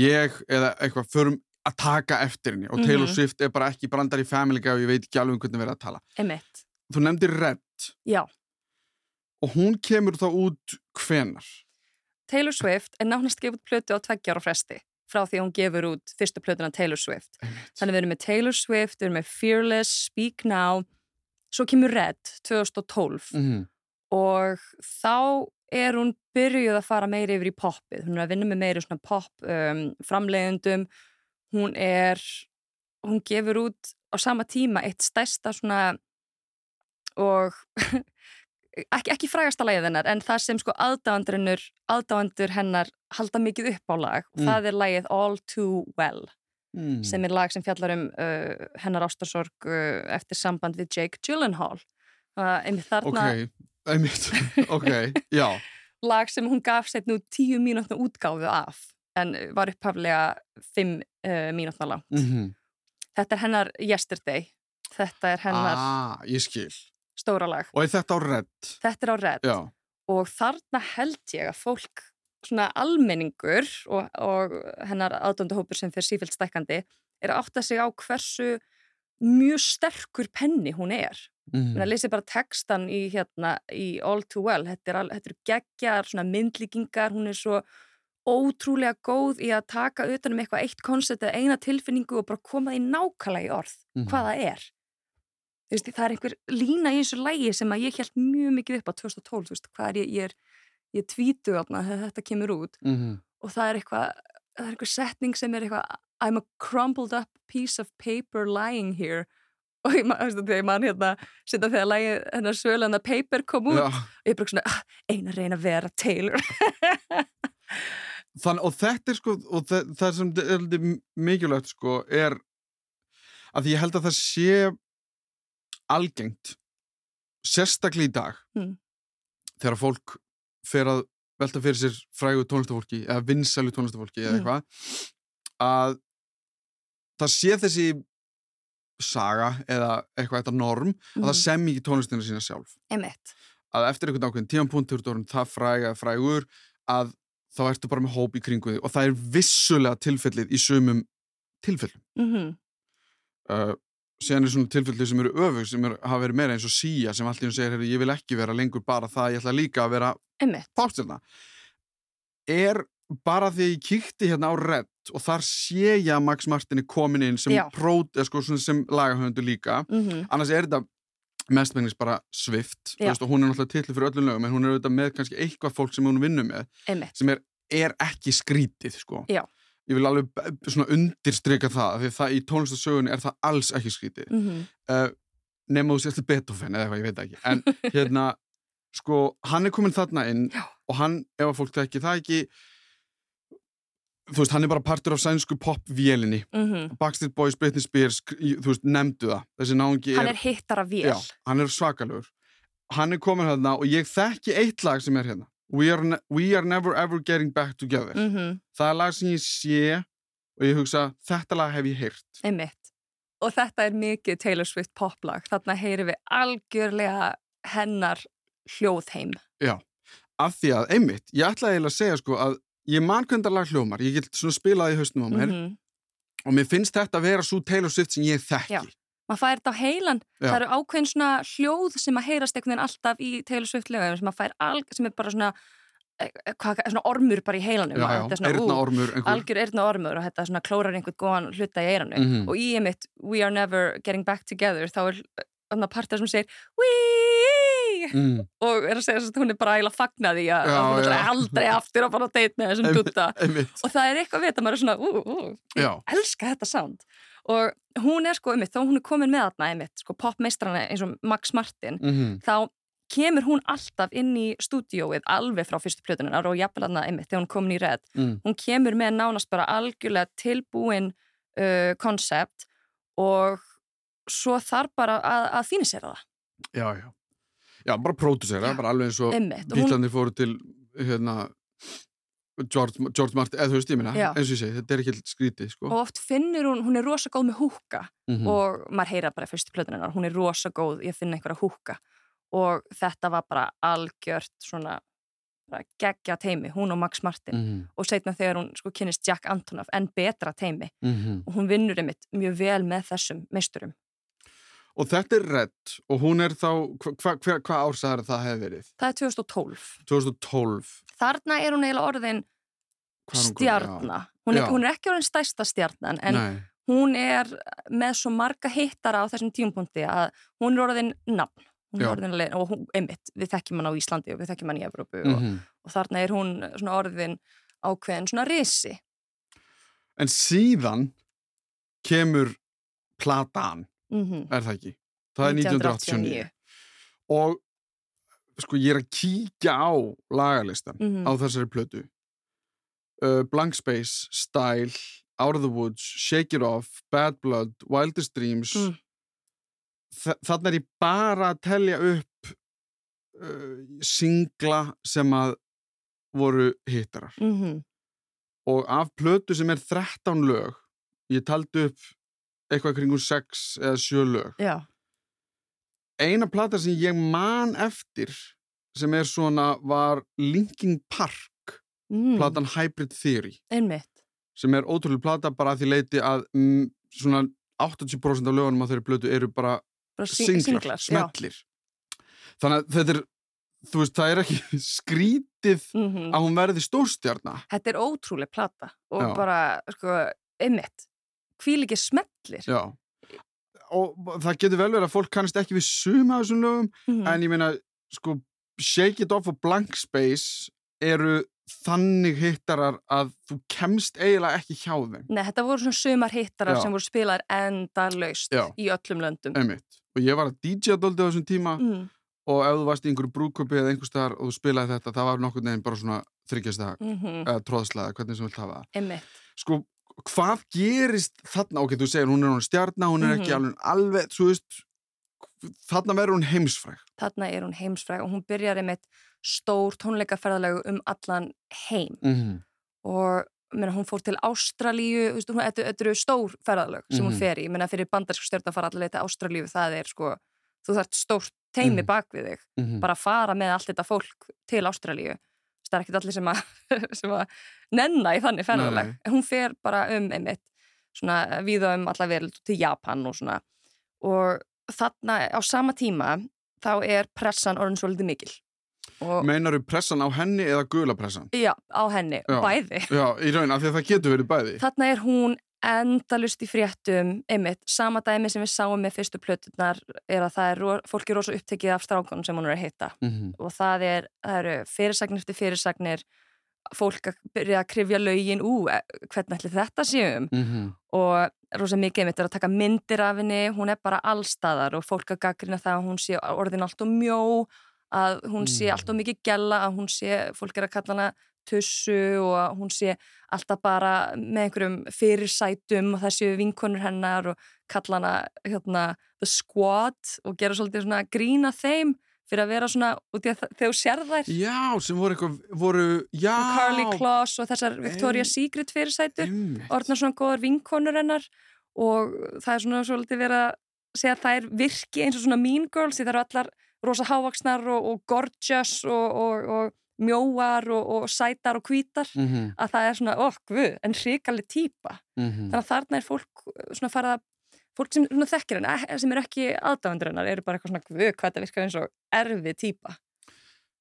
ég eða eitthvað förum að taka eftir henni og Taylor Mhm. Swift er bara ekki brandar í Family Guy og ég veit ekki alveg um hvernig við erum að tala. Einmitt. Þú nefndir Red Já, og hún kemur þá út hvenar? Taylor Swift er nánast gefið plötu á tveggjára fresti frá því að hún gefur út fyrstu plötuna Taylor Swift. Þannig við erum með Taylor Swift, við erum með Fearless, Speak Now, svo kemur Red 2012 mm -hmm. og þá er hún byrjuð að fara meiri yfir í poppið. Hún er að vinna með meiri svona pop um, framleiðendum, hún er, hún gefur út á sama tíma eitt stærsta svona og ekki, ekki frægasta lagið hennar en það sem sko aðdáandur hennar halda mikið upp á lag og mm. það er lagið All Too Well mm. sem er lag sem fjallar um uh, hennar ástarsorg uh, eftir samband við Jake Gyllenhaal uh, einmitt þarna Ok, einmitt, ok, já Lag sem hún gaf sér nú tíu mínútna útgáðu af en var upphaflega fimm uh, mínútna langt mm -hmm. Þetta er hennar Yesterday Þetta er hennar Ah, ég skil stóra lag. Og er þetta á redd? Þetta er á redd. Já. Og þarna held ég að fólk, svona almenningur og, og hennar aðdóndahópur sem fyrir sífilt stækandi, er að átta sig á hversu mjög sterkur penni hún er. Mm. Það lýsir bara textan í, hérna, í All Too Well. Þetta er, þetta er geggjar, svona myndlíkingar, hún er svo ótrúlega góð í að taka utanum eitthvað eitt koncept eða eina tilfinningu og bara koma því nákvæmlega í orð mm. hvaða er veist, það er einhver lína í þessu lægi sem að ég held mjög mikið upp á 2012 veist, hvað er ég, ég er, ég tvítu afna þegar þetta kemur út mm -hmm. og það er eitthvað það er eitthvað setning sem er eitthvað I'm a crumpled up piece of paper lying here og ég man hérna setja þegar lægi hennar svölan að paper kom út Já. og ég bara svona ah, eina reyna að vera Taylor Þann, og þetta er sko og það, það sem er mikilvægt sko er að ég held að það sé algengt sérstaklega í dag mm. þegar fólk fer að velta fyrir sér frægu tónlistafólki eða vinsælu tónlistafólki eða Hmm. eitthvað að það sé þessi saga eða eitthvað þetta norm að það Mhm. sem ekki tónlistina sína sjálf Emmett að eftir einhvern ákveðin tímanpunkt það fræg eða frægur að þá ertu bara með hóp í kringu þig og það er vissulega tilfellið í sumum tilfellum mm -hmm. uh, síðan er svona tilfelli sem eru öfug sem er, hafa verið meira eins og síja sem allt í hún segir ég vil ekki vera lengur bara það, ég ætla líka að vera pástjörna er bara því að ég kíkti hérna á Red og þar sé ég að Max Martin er komin inn sem, prót, sko, sem lagahöndu líka mm -hmm. annars er þetta mestmengnis bara Swift Já. veist, og hún er náttúrulega titlu fyrir öllum lögum en hún er auðvitað með kannski eitthvað fólk sem hún vinnur með Emmett sem er, er ekki skrítið sko. Já. Ég vil alveg svona undirstryka það því að það í tónlistasögunni er það alls ekki skrítið. Mm -hmm. uh, nema þú sérstu Beethoven eða eitthvað, ég veit ekki. En hérna, sko, hann er komin þarna inn Já. og hann, ef að fólk þekki það ekki þú veist, hann er bara partur af sænsku popvélinni. Backstreet Boys, Britney Spears þú veist, nefndu það, þessi náungi Hann er hittara vél. Já, hann er svakalur hann er komin hérna og ég þekki eitt lag sem er hérna We are, we are never ever getting back together mm -hmm. það er lag sem ég sé og ég hugsa, þetta lag hef ég heyrt Einmitt. Og þetta er mikið Taylor Swift poplag. Þarna heyrim við algjörlega hennar hljóðheim. af því að, einmitt, ég ætlaði að segja sko að ég man hvernig það lag hljómar ég get svona spilað í haustum á mér Mhm. og mér finnst þetta að vera svo Taylor Swift sem ég þekki Já. Maður fær þetta á heilan. Já. Það eru ákveðin svona hljóð sem að heyrast einhvern veginn alltaf í lögum sem, að fær alg, sem er bara svona, eh, hvað, svona ormur bara í heilanum. já, Að þetta er svona, eirna ú, algjör eirna ormur og þetta svona klórar einhvern góðan hluta í eiranu. Mhm. Og í einmitt We are never getting back together þá er annar partar sem segir Wee! mm, og er að segja að hún er bara eiginlega fagnað í að hún er aldrei aftur að fara að deit með þessum dutta og það er eitthvað við þetta maður er svona ú, ú, ég elska þetta sound og hún er sko einmitt, þó hún er komin með þarna einmitt, sko popmeistrana eins og Max Martin mm þá kemur hún alltaf inn í stúdíóið alveg frá fyrstu plötunar og jafnvel þarna einmitt þegar hún komin í red. Mm, hún kemur með nánast bara algjörlega tilbúin konsept og svo þarf bara að, að þýna sér það. Já, já. Já, bara pródusera, bara alveg eins og bílandi fóru til hérna George, George Martin, eða þú veist ég minna eins og ég segi, þetta er ekki skrítið sko. og oft finnur hún, hún er rosa góð með húka mm og maður heyra bara fyrstu plötunar hún er rosa góð í að finna einhverja húka og þetta var bara algjört svona bara geggja teimi, hún og Max Martin mm og setna þegar hún sko kynist Jack Antonoff en betra teimi -hmm. og hún vinnur einmitt mjög vel með þessum meisturum. Og þetta er redd og hún er þá, hvað hva, hva, hva ársæðar það hefði verið? Það er 2012. 2012 Þarna er hún eiginlega orðin er hún hún er, ekki orðin stærsta stjarnan en Nei, hún er með svo marga hittara á þessum tímapunkti að hún er orðin nafn. Hún er orðin alveg, og hún, einmitt, við þekkjum hann á Íslandi og við þekkjum hann í Evrópu og, mhm. og þarna er hún svona orðin ákveðin svona risi. En síðan kemur platan, mm er það ekki? Það er 1989. Og sko ég er að kíkja á lagalistan Mhm. á þessari plötu. Uh, Blank Space, Style, Out of the Woods, Shake It Off, Bad Blood, Wildest Dreams. Mm. Þa- Þarna er ég bara að telja upp uh, singla sem að voru hittarar. mm -hmm. og af plötu sem er 13 lög ég taldi upp eitthvað kringu 6 eða 7 lög. Já, eina plata sem ég man eftir sem er svona var Linkin Park mm, platan Hybrid Theory. Einmitt. Sem er ótrúlega plata bara að því leiti að mm, svona 80% af lögunum á þeirri plötu eru bara bara singlar, singlar, já. smellir. Þannig að þetta er þú veist, það er ekki skrítið Mhm. að hún verði stórstjarna. Þetta er ótrúleg plata og Já. bara, sko, einmitt hvíl ekki smellir Já. Og það getur vel verið að fólk kannast ekki við suma þessum lögum, Mhm. en ég meina, sko, Shake It Off og Blank Space eru þannig hittarar að þú kemst eiginlega ekki hjá þeim. Nei, þetta voru svona sumar hittarar Já. sem voru spilaðar endalaust Já. í öllum löndum Einmitt. Og ég var að DJ-a doldið á þessum tíma mm. og ef þú varst í einhverju brúköpi eða einhver staðar og þú spilaði þetta, það var nokkur neginn bara svona þryggjastag, Mm eða tróðslega, hvernig sem vilt hafa einmitt Sko, hvað gerist þarna? Ok, þú segir hún er hún stjarna, hún er ekki Mhm. alveg, alveg, þú veist, þarna verður hún heimsfræg. þarna er hún heimsfræg og hún byrjar einmitt stór tónleikaferðalegu um allan heim Mm -hmm. og meina, hún fór til Ástralíu þetta eru stór ferðalög sem hún Mhm. fer í, meina, fyrir bandarsku stjórn að fara allir til Ástralíu, það er sko þú þarft stórt teimi Mhm. bak við þig bara að fara með allt þetta fólk til Ástralíu það er ekkert allir sem að, sem að nenna í þannig en hún fer bara um einmitt svona víða um alla verið til Japan og svona og þarna á sama tíma þá er pressan orðin svolítið mikil og Meinaru pressan á henni eða gula pressan? já, á henni, Já. bæði Já, í raun, af því að það getur verið bæði. þarna er hún endalust í fréttum einmitt, sama dæmi sem við sáum með fyrstu plöturnar er að það er fólk er rosa upptekið af strákunum sem hún er að hitta Mm -hmm. og það er, það eru fyrirsagnir eftir fyrirsagnir fólk að byrja að krifja lögin ú, e, hvernig ætli þetta séum Mm -hmm. og rosa mikið einmitt er að taka myndir af henni, hún er bara allstaðar og fólk að gaggrina það að hún sé orðin allt og mjó, að hún sé Mm. allt og mikið gæla, að hún sé fólk er að kalla hana tussu og hún sé alltaf bara með einhverjum fyrirsætum og þessu vinkonur hennar og kalla hana hérna, the squad og gera svolítið svona grína þeim fyrir að vera svona, út í að þa- þegar þú sér þær Já, sem voru eitthvað, voru, já. Carly Kloss og þessar Victoria's Secret fyrirsætur Einmitt. orðnar svona góðar vinkonur hennar og það er svona svolítið verið að segja að það er virki eins og svona mean girls því það eru allar rosa hávaksnar og, og gorgeous og, og, og mjóar og, og sætar og hvítar Mm -hmm. að það er svona, okk, guð, en hrikaleg típa þannig að þarna er fólk svona farið að fólk sem svona þekkir hennar, sem eru ekki aðdáðandur hennar, eru bara eitthvað svona, guð, hvað þetta virkar eins og erfið típa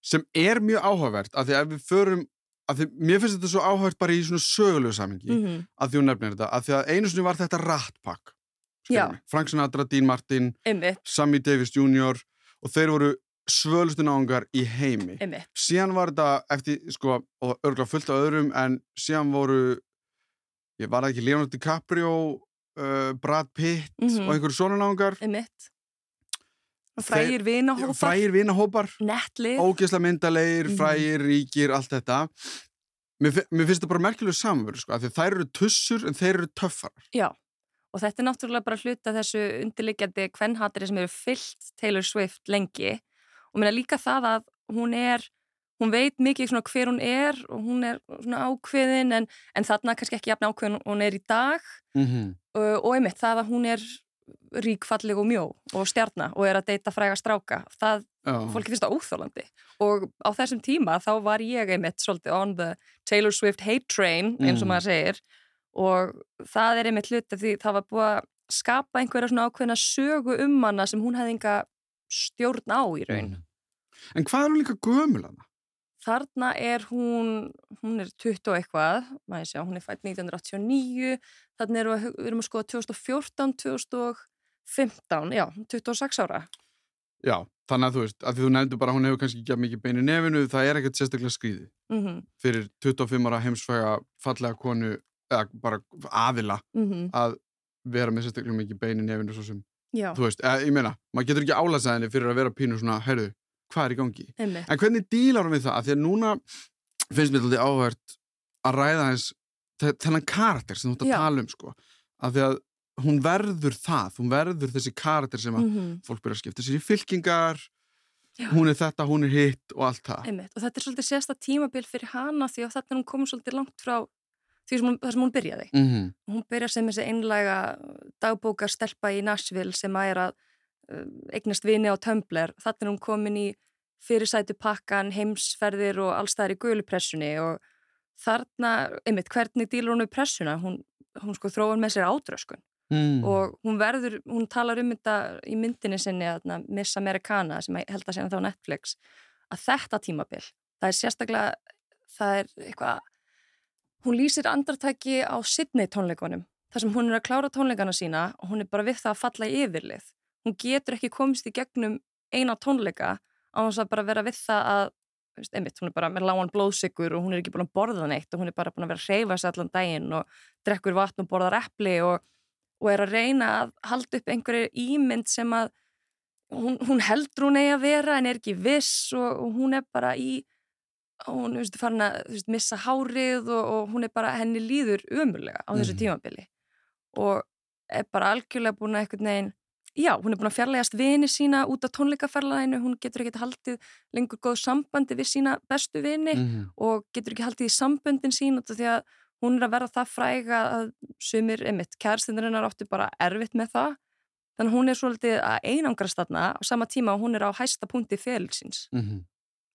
Sem er mjög áhugavert, af því að við förum, af því, mér finnst þetta svo áhugavert bara í svona sögulegu samingi, mm. -hmm. að því hún nefnir þetta, af því að einu sinni var þetta Rat Pack. skilurðu Já. mig. Frank Sinatra, Dean Martin, Sammy Davis Jr. og þeir voru svölustu náungar í heimi. einmitt síðan var þetta eftir, sko, og örgulega fullt af öðrum, en síðan voru, ég var ekki Leonardo DiCaprio, uh, Brad Pitt Mhm. og einhverju svona einmitt frægir vinahópar frægir vinahópar, ógeðslega myndalegir, Mhm. frægir, ríkir, allt þetta. Mér, mér finnst þetta bara merkilega samverð, sko, þær eru tussur en þeir eru töffarar. Já, og þetta er náttúrulega bara hluta þessu undirliggjandi kvennhatri sem eru fyllt Taylor Swift lengi og mér er líka það að hún er hún veit mikið svona hver hún er og hún er svona ákveðin en, en þarna kannski ekki jafn ákveðin hún er í dag. Mm -hmm. og, og einmitt það að hún er ríkfalleg og mjó og stjarna og er að deyta fræga stráka það, fólki finnst það óþólandi og á þessum tíma þá var ég einmitt svolítið on the Taylor Swift hate train eins og Mm. maður segir. Og það er einmitt hluti því það var búið að skapa einhverja svona ákveðna sögu um hana sem hún hefði enga stjórn á í raun En hvað er hún líka gömul hana? þarna er hún, hún er 20 og eitthvað, maður sé að hún er fætt 1989, þarna erum við, við erum að skoða 2014, 2015, já, 26 ára. Já, þannig að þú veist, að því þú nefndu bara hún hefur kannski ekki mikið bein í nefinu, það er ekkert sérstaklega skrýði Mm -hmm, fyrir 25 ára heimsfæga fallega konu, eða bara aðila mm að vera með sérstaklega mikið bein í nefinu svo sem, já, þú veist, eða, ég meina, maður getur ekki álasað henni fyrir að vera pínu svona, heyrðu, hvað er í gangi? einmitt. En hvernig dílar hún við það? Því að núna finnst mér alltaf áhvert að ræða eins þennan karakter sem þú ert að tala um sko. Af því að hún verður það, hún verður þessi karakter sem að Mm fólk byrja að skipta sér í fylkingar, Já. hún er þetta, hún er hitt og allt það. Einmitt. Og þetta er svolítið sérsta tímabil fyrir hana því að þetta er hún komið svolítið langt frá því sem hún, sem hún byrjaði. Mm -hmm. Hún byrjar sem þessi einlæga dagbókar stelpa í Nashville sem að er að eignast vini á Tumblr. Þetta er hún komin í fyrirsætu pakkan, heimsferðir og allstæðar í guðlupressunni og þarna, einmitt, hvernig dílar hún við pressuna? Hún, hún sko þróar með sér ádröskun mm. og hún verður, hún talar um þetta í myndinni sinni, þarna, Miss Americana sem held að segja þá Netflix að þetta tímabil, það er sérstaklega það er eitthvað hún lýsir andartæki á Sydney tónleikunum, þar sem hún er að klára tónleikana sína og hún er bara við það að falla í yfirlið hún getur ekki komist í gegnum eina tónleika á þess að bara vera við það að veist, einmitt, hún er bara með lágan blóðsikur og hún er ekki búin að borða neitt og hún er bara búin að vera að hreyfa sig allan daginn og drekkur vatn og borðar epli og og er að reyna að halda upp einhverju ímynd sem að hún, hún heldur hún eigi að vera en er ekki viss og, og hún er bara í hún er farin að veist, missa hárið og, og hún er bara henni líður umurlega á þessu Mhm. tímabili og er bara algjörlega búin að einhvern veginn já, hún er búin að fjarlægast vini sína út af tónleikaferlaðinu, hún getur ekki haldið lengur góð sambandi við sína bestu vini -hmm. og getur ekki haldið í samböndin sín af því að hún er að verða það fræga að sumir, einmitt, kærstindarinnar áttu bara erfitt með það. Þannig hún er svolítið að einangrast þarna á sama tíma og hún er á hæsta punkti félsins Mm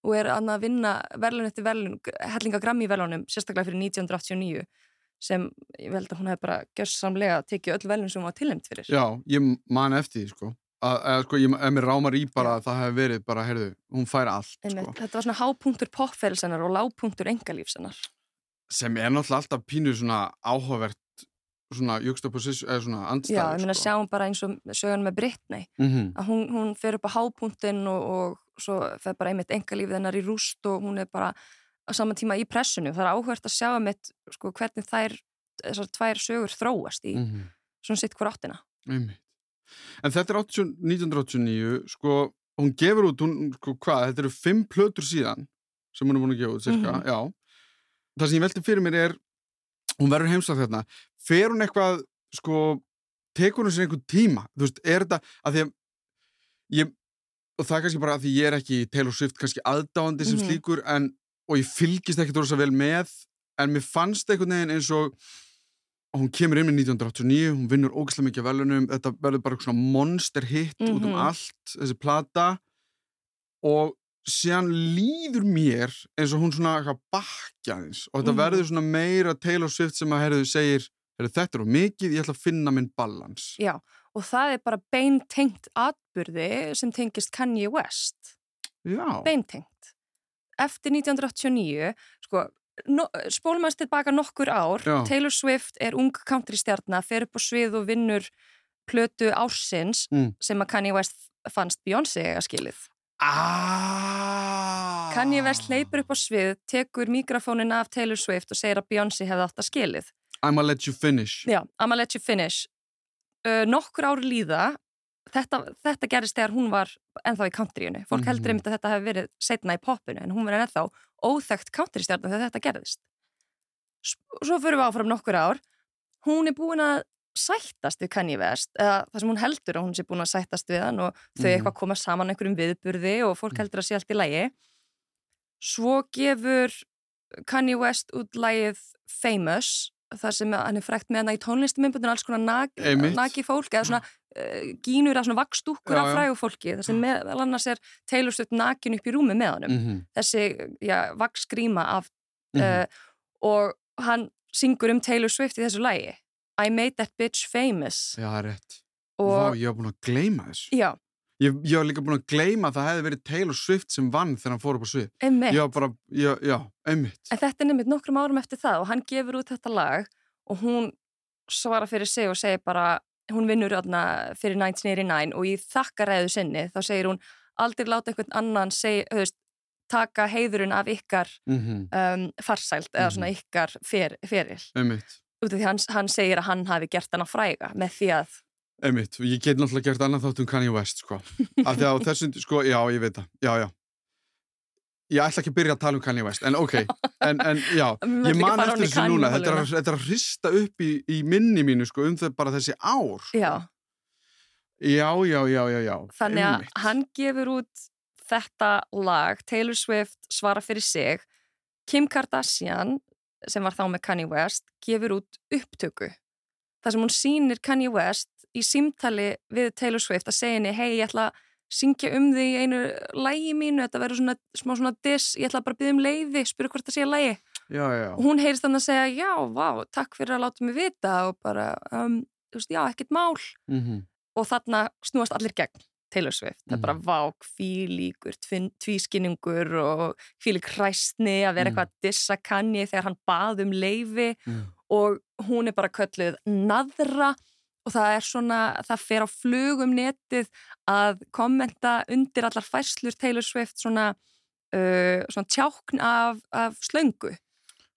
og er að vinna verðlun eftir verðlun, hellinga grammi verðlunum sérstaklega fyrir 1989 sem ég held að hún hefði bara gjörsamlega tekið öll verðlun sem hún var tilnæmt fyrir Já, ég man eftir því sko. að, sko, ég, ef mér rámar í bara að það hefði verið bara, heyrðu, hún fær allt Einmitt, sko. þetta var svona hápunktur popferðsennar og lágpunktur engalífsennar sem er náttúrulega alltaf pínu svona áhugavert svona juxtaposition, eða svona andstæður Já, ég meina sko. sjáum bara eins og sögun með Britney mm að hún, hún fer upp á hápunktinn og, og svo fer bara einmitt engalífið hennar í rúst og hún er bara á saman tíma í pressinu. Það er áhvert að sjá einmitt sko, hvernig þær, þessar tvær sögur þróast í -hmm. svona sitt hver áttina. Einmitt. En þetta er 80, 1989, sko, hún gefur út, hún, sko, hvað, þetta eru fimm plötur síðan sem hún er búin að gefa út, cirka, Mhm. já. Það sem ég velti fyrir mér er, hún verður heimsagt þarna, fer hún eitthvað, sko, tekur hún sér einhvern tíma, þú veist, er þetta, að því að ég, og það er kannski bara að því ég er ekki Taylor Swift kannski aðdáandi sem Mhm. slíkur, en, og ég fylgist ekki þóra vel með, en mér fannst einhvern veginn eins og og hún kemur inn með 1989, hún vinnur ógæslega mikið velunum, þetta verður bara svona monster hit út um Mhm. allt, þessi plata og síðan líður mér eins og hún svona eitthvað bakja eins og þetta Mhm. verður svona meira Taylor Swift sem að herðu segir, herðu þetta er of mikið, ég ætla að finna minn balans. Já, og það er bara beintengt atburði sem tengist Kanye West. Já, Beintengt. Eftir 1989, sko, no, spólum að tilbaka nokkur ár, Já. Taylor Swift er ung countrystjarnar, fer upp á svið og vinnur plötu ársins Mm. sem að Kanye West fannst Beyoncé eiga skilið. Ah. Kanye West hleypur upp á svið, tekur mikrofónin af Taylor Swift og segir að Beyoncé hefði átt að skilið. I'ma let you finish. Já, I'ma let you finish. Uh, nokkur ári líða, þetta, þetta gerist þegar hún var ennþá í countryinu. Fólk Mhm. heldur einmitt að þetta hefði verið setna í popinu, en hún var ennþá óþekkt countrystjarnar þegar þetta gerðist. Svo fyrir við áfram nokkur ár. Hún er búin að sættast við Kanye West, eða það sem hún heldur að hún sé búin að sættast við hann og þau Mhm. eitthvað koma saman einhverjum viðburði og fólk Mhm. heldur að sé allt í lægi. Svo gefur Kanye West út lægið Famous, það sem hann er frækt með hana í tónlistumimbundin alls konar Einmitt. nagi fólk eða svona uh, gínur af svona vakstúkkur Já, af frægu fólki þar sem meðal annars er Taylor Swift nakin upp í rúmi með honum Mm þessi já, vaksgríma af uh, og hann syngur um Taylor Swift í þessu lægi I made that bitch famous Já, það er rétt. og Vá, ég var búin að gleyma þessu. já, Ég, ég var líka búin að gleyma að það hefði verið Taylor Swift sem vann þegar hann fór upp á svið. einmitt. Ég var bara, já, já einmitt. En þetta er nefnitt nokkrum árum eftir það og hann gefur út þetta lag og hún svara fyrir sig og segir bara, hún vinnur öðna fyrir 1989 og í þakkaræðu sinni þá segir hún aldrei láta einhvern annan seg, höfst, taka heiðurinn af ykkar Mm um, farsælt eða svona ykkar fer, feril. Einmitt. Út af því hann, hann segir að hann hafi gert hana fræga með því að, Einmitt, ég get náttúrulega gert annað þátt um Kanye West, sko. Af því að þessum, sko, já, ég veit það, já, já. Ég ætla ekki að byrja að tala um Kanye West, en ok, en, en já, ég man eftir þessu núna, þetta er, þetta er að hrista upp í, í minni mínu, sko, um þau bara þessi ár. já, Já, já, já, já, já. þannig að einmitt. hann gefur út þetta lag, Taylor Swift svara fyrir sig, Kim Kardashian sem var þá með Kanye West gefur út upptöku þar sem hún sýnir Kanye West í símtali við Taylor Swift að segja henni hei ég ætla að syngja um þig í einu lægi mínu, þetta verður svona smá svona diss, ég ætla bara að byggja um leiði spyrja hvort það sé að lægi Já, já, og hún heyrist þannig að segja já, vá, takk fyrir að láta mig vita. Og bara, um, þú veist, já, ekkert mál. Mm og þarna snúast allir gegn Taylor Swift, það er bara Mhm. vák, fílíkur, tvískinningur og fílík hræstni að vera Mhm. eitthvað að dissa kanni þegar hann bað um leifi mm. og hún er bara kölluð naðra og það er svona, það fer á flug um netið að kommenta undir allar færslur Taylor Swift svona, uh, svona tjákn af, af slöngu já,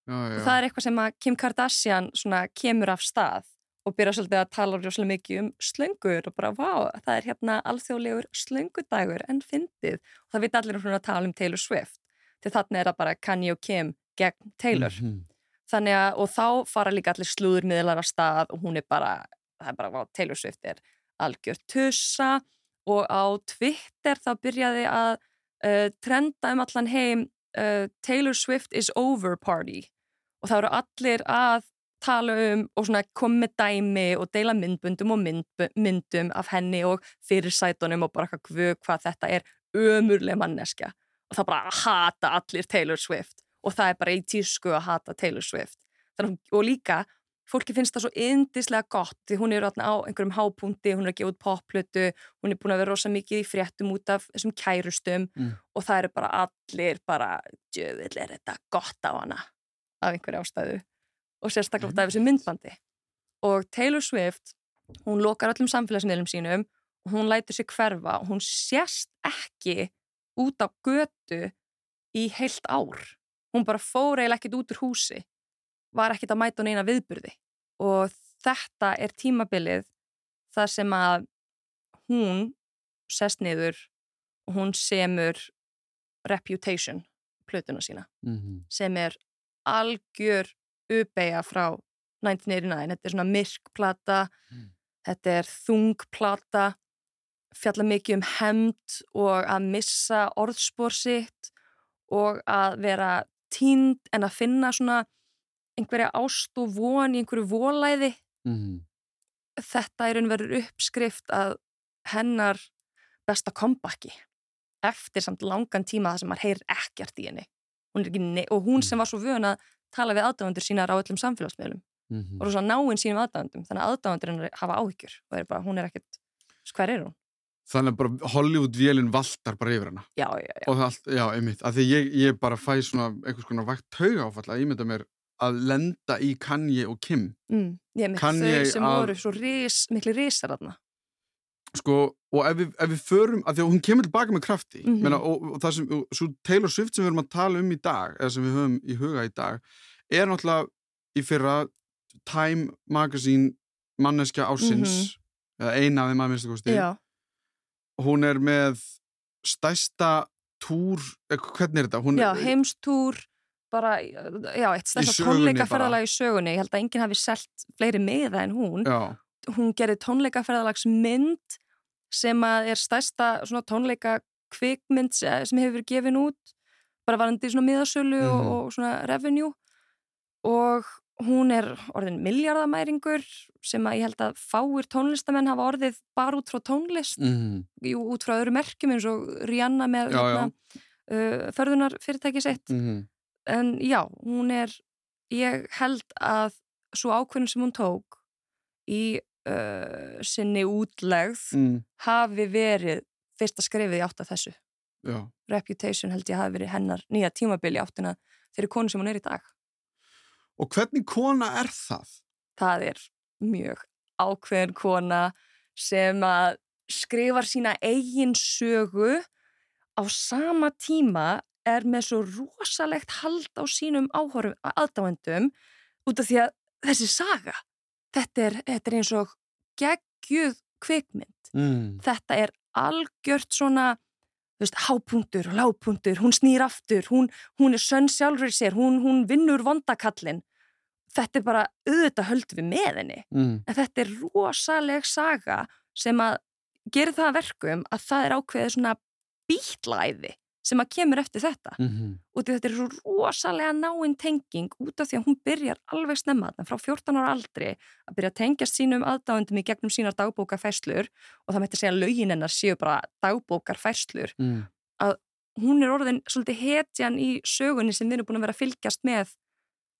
já. og það er eitthvað sem að Kim Kardashian svona kemur af stað og byrja svolítið að tala rosalega mikið um slöngur og bara, vá, það er hérna alþjóðlegur slöngudagur en fyndið og það veit allir um svona að tala um Taylor Swift til þarna er það bara Kanye og Kim gegn Taylor Mhm. þannig að, og þá fara líka allir slúðurmiðlar af stað og hún er bara það er bara, vá, Taylor Swift er algjör tussa og á Twitter þá byrjaði að uh, trenda um allan heim uh, Taylor Swift is over party. Og þá eru allir að tala um og svona með dæmi og deila myndbundum og mynd, myndum af henni og fyrirsætunum og bara guð hvað þetta er ömurleg manneskja. Og það bara hata allir Taylor Swift. Og það er bara í tísku að hata Taylor Swift. Og líka, fólki finnst það svo yndislega gott því hún er á einhverjum hápunkti, hún er að gefa út popplötu hún er búin að vera rosa mikið í fréttum út af þessum kærustum Mm. og það eru bara allir bara, djövill er þetta gott á hana af einhverju ástæðu og sérstaklega út af þessu myndbandi. Og Taylor Swift hún lokar öllum samfélagsmiðlum sínum og hún lætur sig hverfa og hún sést ekki út á götu í heilt ár. Hún bara fór eiginlega ekkert út úr húsi var ekkert að mæta hún eina viðburði og þetta er tímabilið þar sem að hún sest niður og hún semur Reputation plötuna sína Mhm. sem er algjör uppeyja frá 1989 þetta er svona myrkplata Mm. þetta er þungplata fjalla mikið um hemd og að missa orðspór sitt og að vera tínd en að finna svona einhverja ást og von í einhverju volæði Mhm. þetta er einhverjur uppskrift að hennar besta kompakki eftir samt langan tíma það sem maður heyrir ekkert í henni hún og hún sem var svo vön að tala við aðdáðandur sínar á öllum samfélagsmiðlum Mhm. og svo náinn sínum aðdáðandum þannig að aðdáðandur hennar hafa áhyggjur og er bara, hún er ekkert, hver er hún? Þannig að bara Hollywood-vélinn valtar bara yfir hana. Já, já, já, Og það allt, já, einmitt. Af því ég, ég bara fæ svona einhvers konar vægt tauga áfall að ímynda mér að lenda í Kanye og Kim. mm, ég Kann þau sem að- voru svo ris, miklu risar þarna Sko, og ef við, ef við förum, af því að hún kemur tilbaka með krafti, Mhm. Meina, og, og það sem, og, svo Taylor Swift sem við erum að tala um í dag, eða sem við höfum í huga í dag, er náttúrulega í fyrra Time Magazine manneskja ásins, eða eina af þeim að minnstu kosti. Mhm. Já, Hún er með stærsta túr, eh, hvernig er þetta? Hún, já heimstúr bara, já, eitt stærsta tónleikaferðalag í sögunni. Ég held að enginn hafi selt fleiri miða en hún. Já, hún gerði tónleikaferðalagsmynd sem að er stærsta svona tónleika kvikmynd sem hefur verið gefin út bara varandi svona miðasölu Mhm. og, og svona revenue. Og hún er orðin miljardamæringur sem að ég held að fáir tónlistamenn hafa orðið bara út frá tónlist mm, jú, út frá öðru merkjum eins og Rihanna með Já, já. hérna, uh, förðunar fyrirtæki sitt. Mm, en já, hún er ég held að svo ákveðin sem hún tók í uh, sinni útlegð mm, hafi verið fyrsta skrefið í átt af þessu. Já. Reputation held ég hafi verið hennar nýja tímabili áttina þeirri konu sem hún er í dag. Og hvernig kona er það? Það er mjög ákveðin kona sem að skrifar sína eigin sögu á sama tíma er með svo rosalegt hald á sínum áhórum aðdáendum út af því að þessi saga, þetta er, þetta er eins og geggjuð kvikmynd. Mm. Þetta er algjört svona, veist, hápunktur og lápunktur, hún snýr aftur, hún, hún er sönn sjálfur sér, hún, hún vinnur vondakallin. Þetta er bara auðvitað höldum við með henni. Mm. En þetta er rosaleg saga sem að gera það að verkum að það er ákveðið svona bítlæði sem að kemur eftir þetta. Mm -hmm. Og þetta er svo rosalega náinn tenging út af því að hún byrjar alveg snemma frá 14 ára aldri að byrja að tengjast sínum aðdáðundum í gegnum sínar dagbókarfæslur og það mætti segja að lögin hennar séu bara dagbókarfæslur. mm. Hún er orðin svolítið hetjan í sögunni sem við erum búin að vera að fylgjast með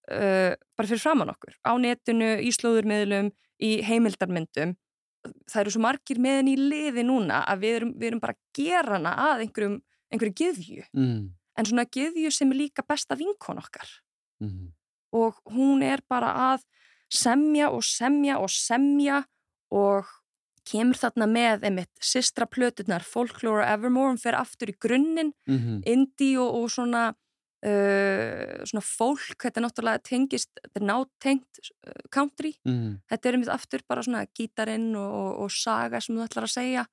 uh, bara fyrir framann okkur. Á netinu, í slóðurmiðlum, í heimildarmyndum. Það eru svo margir með henni í liði núna að við erum, við erum bara að gera hana að einhverjum, einhverju gyðju. Mm. En svona gyðju sem er líka besta vinkon okkar. Mm. og hún er bara að semja og semja og semja og kemur þarna með einmitt sistra plöturnar Folklore og Evermore, hún fer aftur í grunninn Mm. indie og, og svona uh, svona fólk, þetta er náttúrulega tengist, þetta er nátengt uh, country, Mm. þetta er einmitt aftur bara svona gítarinn og, og, og saga sem þú ætlar að segja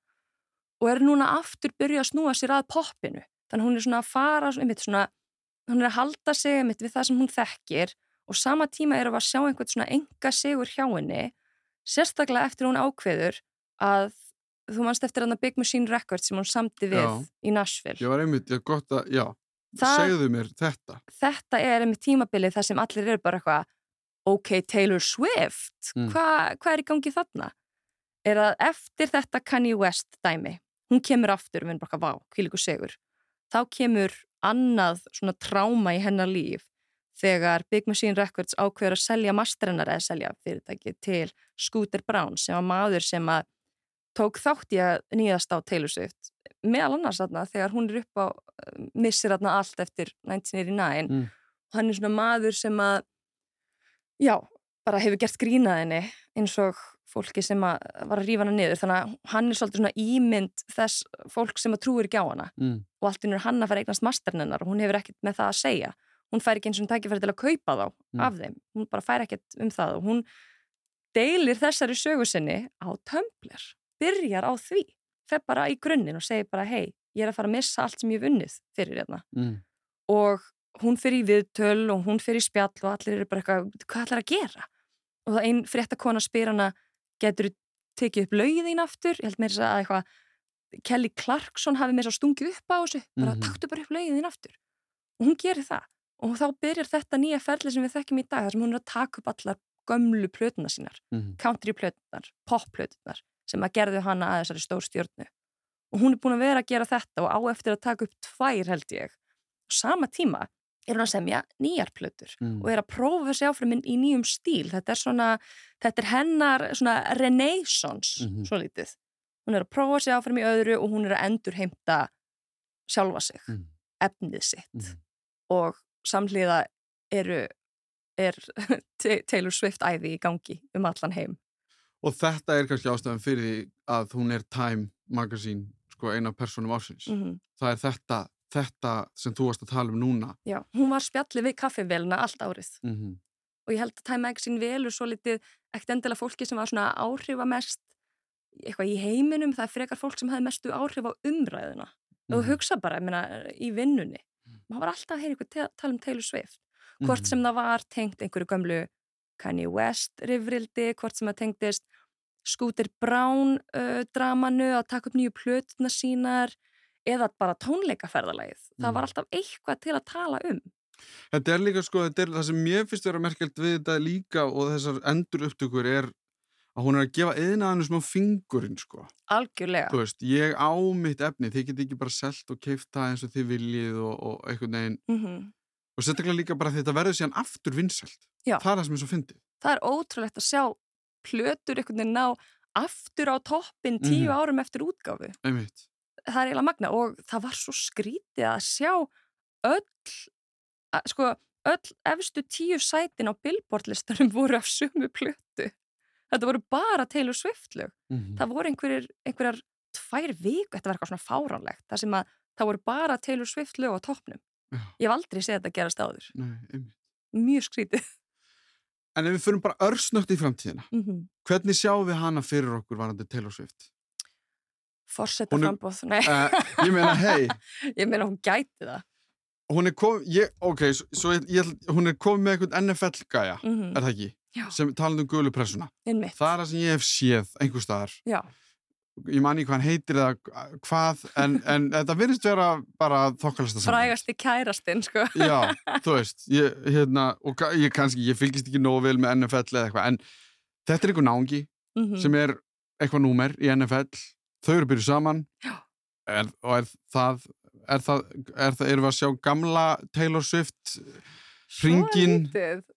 og er núna aftur byrjuð að snúa sér að poppinu, þannig hún er svona að fara einmitt svona, hún er að halda sig einmitt við það sem hún þekkir og sama tíma við að sjá einhvern svona enga sigur hjá henni sérstaklega eftir hún ákveður að þú manst eftir hann að Big Machine Records sem hún samti við Já. í Nashville Ég var einmitt, ég gott að, já, Það- segðu mér þetta. þetta er einmitt tímabilið þar sem allir eru bara eitthvað ok, Taylor Swift Mm. Hva, hvað er í gangi þarna? er að eftir þetta Kanye West dæmi, hún kemur aftur og við erum bara, vá, hvílíku sigur þá kemur annað svona tráma í hennar líf þegar Big Machine Records ákveður að selja masterennar eða selja fyrirtæki til Scooter Brown sem var maður sem að tók þátt í að nýðast á Taylor Swift meðal annars þarna þegar hún er upp á missir þarna allt eftir 1989 Mm. og hann er svona maður sem að já, bara hefur gert grínaðinni eins og fólki sem að var að rífa hana niður þannig að hann er svolítið svona ímynd þess fólk sem að trúir ekki á hana Mm. og allt innur hann að fara eignast masternennar og hún hefur ekkert með það að segja hún fær ekki eins og tækifæri til að kaupa þá Mm. af þeim, hún bara fær ekkert um það og hún deilir þessari sögu sinni á Tumblr byrjar á því, fer bara í grunninn og segir bara hei, ég er að fara að missa allt sem ég hef unnið fyrir hérna Mm. og hún fyrir í viðtöl og hún fyrir í spjall og allir eru bara eitthvað, hvað ætlar að gera? Og það einn fréttakona spyr hana, getur þú tekið upp lögið þín aftur? Ég held þess að eitthvað, Kelly Clarkson hafi þess að stungið upp á þessu, bara Mhm. taktu bara upp lögið þín aftur. Og hún gerir það. Og þá byrjar þetta nýja ferli sem við þekkjum í dag, þar sem hún er að taka upp allar gömlu plötuna sínar, Mm. country plötunar, pop plötunar, sem að gerðu hana að þessari stór stjórnu. Og hún er búin að vera að gera þetta og á eftir að taka upp tvær held ég. Og sama tíma er hún að semja nýjar plötur Mm. og er að prófa sig áfram inn í nýjum stíl. Þetta er svona, þetta er hennar svona renaissance, Mhm. svo lítið. Hún er að prófa sig áfram í öðru og hún er að endur heimta sjálfa sig, Mm. efnið sitt Mm. og samhliða eru er Ta- Taylor Swift æði í gangi um allan heim. Og þetta er kannski ástæðan fyrir því að hún er Time Magazine, sko, eina personum ásins. Mm Það er þetta, þetta sem þú varst að tala um núna. Já, hún var spjallið við kaffivélina allt árið. Mm -hmm. og ég held að Time Magazine velur svo litið ekkert endilega fólki sem var svona áhrifamest eitthvað í heiminum, það er frekar fólk sem hefði mestu áhrif á umræðuna. Og þú hugsa bara, ég meina, í vinnunni. Maður var alltaf að heyra ykkur tala um Taylor Swift. Hvort sem það var tengt einhverju gömlu Kanye West rifrildi, hvort sem það tengdist Scooter Brown uh, dramanu að taka upp nýju plötuna sínar eða bara tónleikaferðalagið það Mhm. var alltaf eitthvað til að tala um Þetta er líka sko, þetta er það sem mér finnst vera merkjald við þetta líka og þessar endur upptökur er að hún er að gefa eðnaðinu smá fingurinn sko. algjörlega Þú veist, ég á mitt efni, þið get ekki bara selt og keift það eins og þið viljið og, og einhvern veginn mm og sérstaklega líka bara þetta verður síðan aftur vinsælt. Já. Það er það sem er svo fyndið. það er ótrúlegt að sjá plötur einhvern veginn ná aftur á toppin tíu Mhm. árum eftir útgáfu Einmitt. Það er eiginlega magna og það var svo skrítið að sjá öll, að, sko, öll efstu tíu sætin á billboardlistanum voru af sumu plötu. Þetta voru bara Taylor Swift-lög. mm -hmm. Það voru einhverjir, einhverjar tvær viku, þetta var eitthvað svona fáránlegt, það sem að það voru bara Taylor Swift-lög á toppnum. Ég hef aldrei séð þetta gerast áður. Nei, einmitt. Mjög skrítið. En ef við förum bara örsnögt í framtíðina, Mm -hmm. hvernig sjáum við hana fyrir okkur varandi Taylor Swift? Forsetta frambóð, nei, Uh, ég meina, hei, ég meina hún gæti það. hún er komið, ég, ok, svo, ég, ég, hún er komið með einhvern NFL-gæja, Mm er það ekki? Já. Sem talandi um gulu pressuna. Einmitt. Það er það sem ég hef séð einhver staðar. Já, Ég man ekki hvað hann heitir eða hvað, en, en þetta virðist vera bara þokkalasta saman. frægasti kærastinn, sko. Já, þú veist, ég, hérna, og ég kannski, ég fylgist ekki nógu vel með NFL eða eitthvað, en þetta er einhver náungi Mm sem er eitthvað númer í NFL, þau eru byrjuð saman. Er, og er það, er það, er það, erum við að sjá gamla Taylor Swift hringinn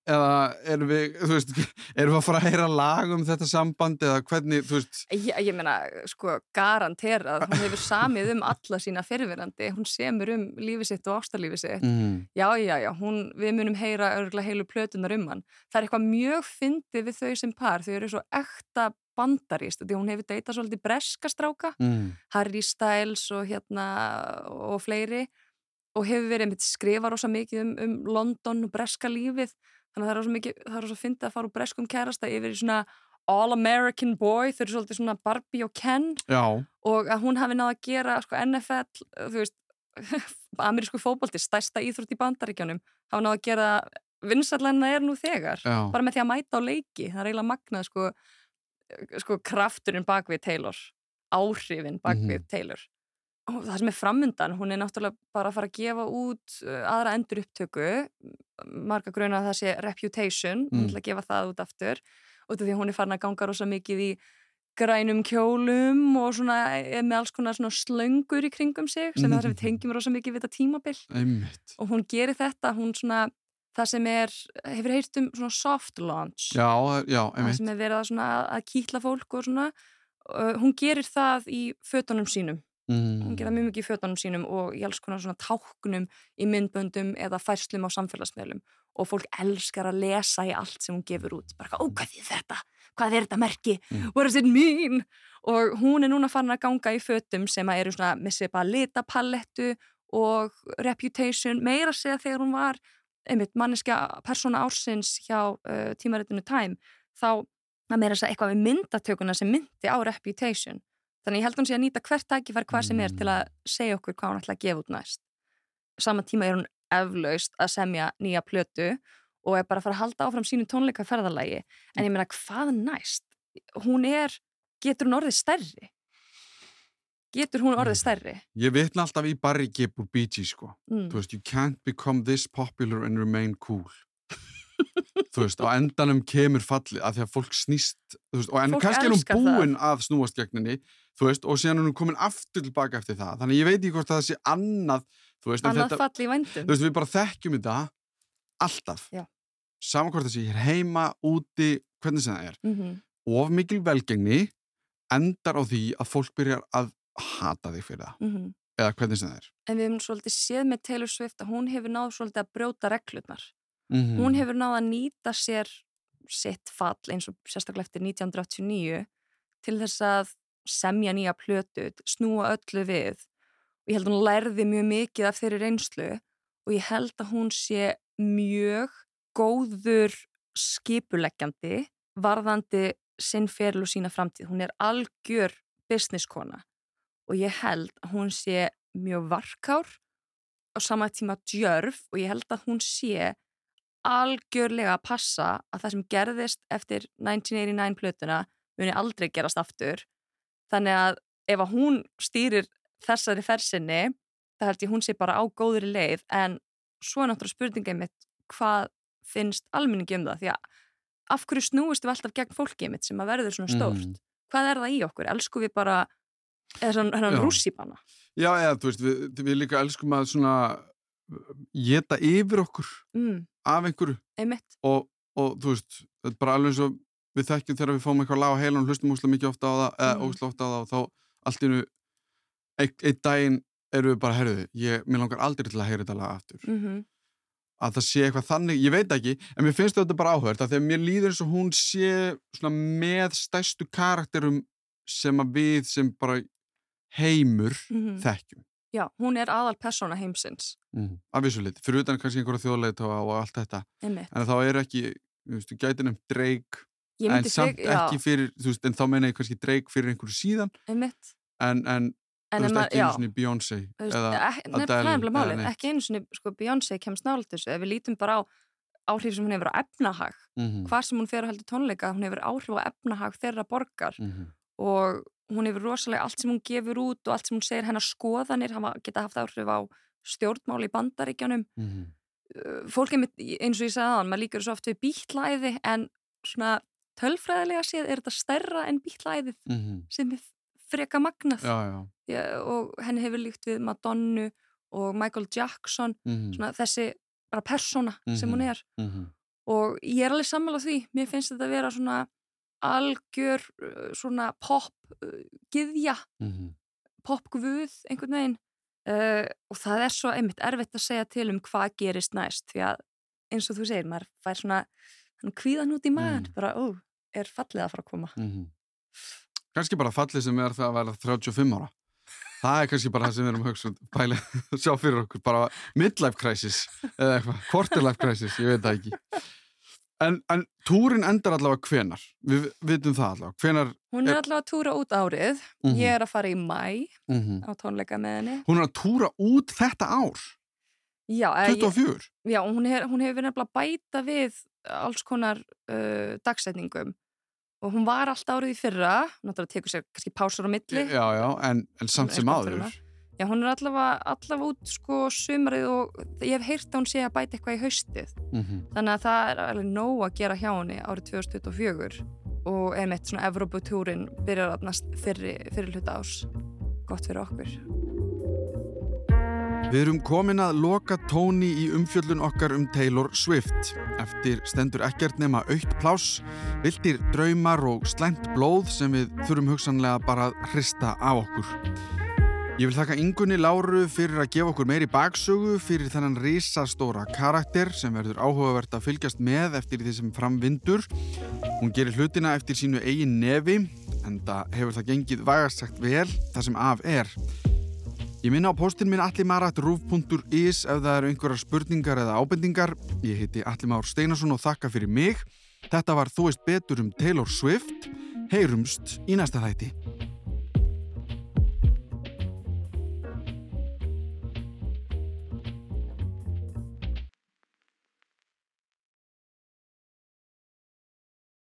eða erum við, veist, erum við að fara að heyra lag um þetta samband eða hvernig, Ég, ég meina, sko, garanterað, hún hefur samið um alla sína fyrirverandi, hún semur um lífi sitt og ástarlífi sitt. mm, Já, já, já, hún, við munum heyra örgulega heilu plötunar um hann. Það er eitthvað mjög fyndið við þau sem par, þau eru svo ekta bandarist, því hún hefur deytað svolítið breska stráka, mm, Harry Styles og hérna og fleiri og hefur verið einmitt skrifa rosa mikið um, um London og breska lífið. Þannig að það er rosa mikið, það er rosa fyndið að fara úr breskum kærasta yfir í svona all-American boy, þau eru svolítið svona Barbie og Ken. Já, og að hún hafi náða að gera sko, NFL, þú veist amerísku fótbolti, stærsta íþrótt í bandaríkjónum hafa náða að gera vinsarlæna er nú þegar, já, bara með því að mæta á leiki. Það er eiginlega magnað sko, sko krafturinn bak við Taylor áhrifin bak við Mhm. Taylor það sem er framundan, hún er náttúrulega bara að fara að gefa út uh, aðra endur upptöku marga gruna að það sé Reputation, hún Mm. ætla að gefa það út aftur út af því hún er farin að ganga rosa mikið í grænum kjólum og svona með alls konar svona slöngur í kringum sig sem er það sem við tengjum rosa mikið við þetta tímabil. Einmitt. Og hún gerir þetta, hún svona það sem er, hefur heyrt um svona soft launch? Já, já, það sem er verið að, að kýtla fólk og svona hún gerir það í fötunum sínum. hún mm, gerir það mjög mikið í fötunum sínum og í alls konar svona táknum í myndböndum eða færslum á samfélagsmiðlum og fólk elskar að lesa í allt sem hún gefur út bara, ó, hvað er þetta? Hvað er þetta merki? Mm. What does it mean? Og hún er núna farin að ganga í fötum sem að eru svona með bara litapalettu og reputation, meira segja þegar hún var einmitt manneska persóna ársins hjá uh, tímaritinu Time þá að meira segja eitthvað við myndatökuna sem myndi á reputation þannig ég held hún sé að nýta hvert tækifær hvað sem er til að segja okkur hvað hún ætla að gefa út næst. Saman tíma er hún eflaust að semja nýja plötu og er bara að fara að halda áfram sínu tónleika ferðalagi. En ég meina hvað næst? Hún er, getur hún orðið stærri? Getur hún orðið stærri? Ég vitna alltaf í Barry Gibb úr Bee Gees sko. Mm. þú veist, you can't become this popular and remain cool. Þú veist, á endanum kemur fallið að því að fólk snýst þú veist, og en kannski er hún elskar það. búin að snúast gegninni þú veist, og síðan er hún komin aftur tilbaka eftir það, þannig ég veit ekki hvort að það sé annað, þú veist, annað þetta, fall í þú vændum veist, við bara þekkjum þetta alltaf, Já. saman hvort það sé hér heima, úti, hvernig sem það er. Mm -hmm. of mikil velgengni endar á því að fólk byrjar að hata þig fyrir það, Mm -hmm. eða hvernig sem það er. En við hefum svolítið séð með Taylor Swift að hún hefur náð svolítið að brjóta reglurnar. Mm hún hefur náð að nýta sér sitt fall eins og sérstaklega eftir 1989 til þess að semja nýja plötu, snúa öllu við og ég held að hún lærði mjög mikið af þeirri reynslu og ég held að hún sé mjög góður skipuleggjandi varðandi sinn feril og sína framtíð. Hún er algjör businesskona og ég held að hún sé mjög varkár á sama tíma djörf og ég held að hún sé algjörlega að passa að það sem gerðist eftir 1989 plötuna muni aldrei gerast aftur þannig að ef að hún stýrir þessari fersinni það held ég hún sé bara á góðri leið. En svo er náttúrulega spurningið mitt hvað finnst almenningi um það? Því að af hverju snúist við alltaf gegn fólkið mitt sem að verður svona stórt? Mm. hvað er það í okkur, elsku við bara eða svona rússipanna Já, eða, þú veist, við, við líka elskum að svona geta yfir okkur mm, af einhverju. Og, og þú veist, þetta er bara alveg eins og við þekkjum þegar við fáum eitthvað lag á heilan og hlustum óslega mikið ofta á það, eða Mhm. óslega ofta á það og þá allt í einu einn ein daginn eru við bara, herruðu, mér langar aldrei til að heyra þetta lag aftur. mm Að það sé eitthvað þannig, ég veit ekki, en mér finnst þetta bara áhört að þegar mér líður eins og hún sé með stærstu karakterum sem að við sem bara heimur Mhm. þekkjum. Já, hún er aðal persóna heimsins, Mm. Af þessu lit, fyrir utan kannski einhverja þjóðleita og allt þetta. einmitt. En þá er ekki, þú veist, þú gæti nefnt Drake, Ég en samt já, ekki fyrir, veist, en þá meina ég kannski Drake fyrir einhverju síðan, einmitt. en, en En veist, ekki Adele það er nefnilega ekki einu sinni sko, Beyoncé kemst nála þessu, ef við lítum bara á áhrif sem hún hefur á efnahag mm hvar sem hún fer að heldur tónleika, hún hefur áhrif á efnahag þeirra borgar. -hmm. og hún hefur rosalega allt sem hún gefur út og allt sem hún segir hennar skoðanir hafa geta haft áhrif á stjórnmál í bandaríkjanum Mm Uh, fólk er mitt, eins og ég sagði aðan, maður líkur svo oft við bítlæði en svona tölfræðilega séð er þetta stærra en bítlæðið -hmm. sem er freka magnað Já, já. Já, og henni hefur líkt við Madonnu og Michael Jackson Mm svona þessi bara persóna sem hún Mhm. er -hmm. og ég er alveg sammála því mér finnst þetta að vera svona algjör svona pop uh, gyðja, -hmm. pop guð einhvern veginn uh, og það er svo einmitt erfitt að segja til um hvað gerist næst því að eins og þú segir, maður fær svona hann kvíðan út í maður, Mm. bara ó, er fallið að fara að koma -hmm. Kannski bara fallið sem er það að vera 35 ára. Það er kannski bara það sem við erum að hugsa um, pæli, sjá fyrir okkur, bara midlife crisis eða eitthvað, quarter life crisis, ég veit það ekki. En, en túrin endar allavega hvenar, við vitum það allavega, hvenar, hún er Er- allavega að túra út árið Mhm. ég er að fara í mæ mm á tónleika með henni hún er að túra út þetta ár, já, eða ég- 24. Já, hún, hef, hún hefur verið að bæta við alls konar uh, dagsetningum og hún var allt árið í fyrra, náttúrulega tekur sér kannski pásur á milli. Já, já, en, en samt sem fyrir Já, hún er allavega, allavega út sko sumarið og ég hef heyrt að hún sé að bæta eitthvað í haustið. Mm Þannig að það er alveg nóg að gera hjá henni árið 2024 og einmitt svona Evróputúrin byrjar að næst fyrir, fyrir hluta ás. Gott fyrir okkur. Við erum komin að loka tóni í umfjöllun okkar um Taylor Swift. Eftir stendur ekkert nema aukt pláss, vildir draumar og slæmt blóð sem við þurfum hugsanlega bara að hrista á okkur. Ég vil þakka Ingunni Láru fyrir að gefa okkur meiri baksögu fyrir þennan risastóra karakter sem verður áhugavert að fylgjast með eftir því sem framvindur. Hún gerir hlutina eftir sínu eigin nefi en það hefur það gengið vægast sagt vel það sem af er. Ég minna á postin minn allimarat.ruf.is ef það eru einhverjar spurningar eða ábendingar. Ég heiti Allimár Steinarsson og þakka fyrir mig. Þetta var Þú veist betur um Taylor Swift. Heyrumst í næsta þætti.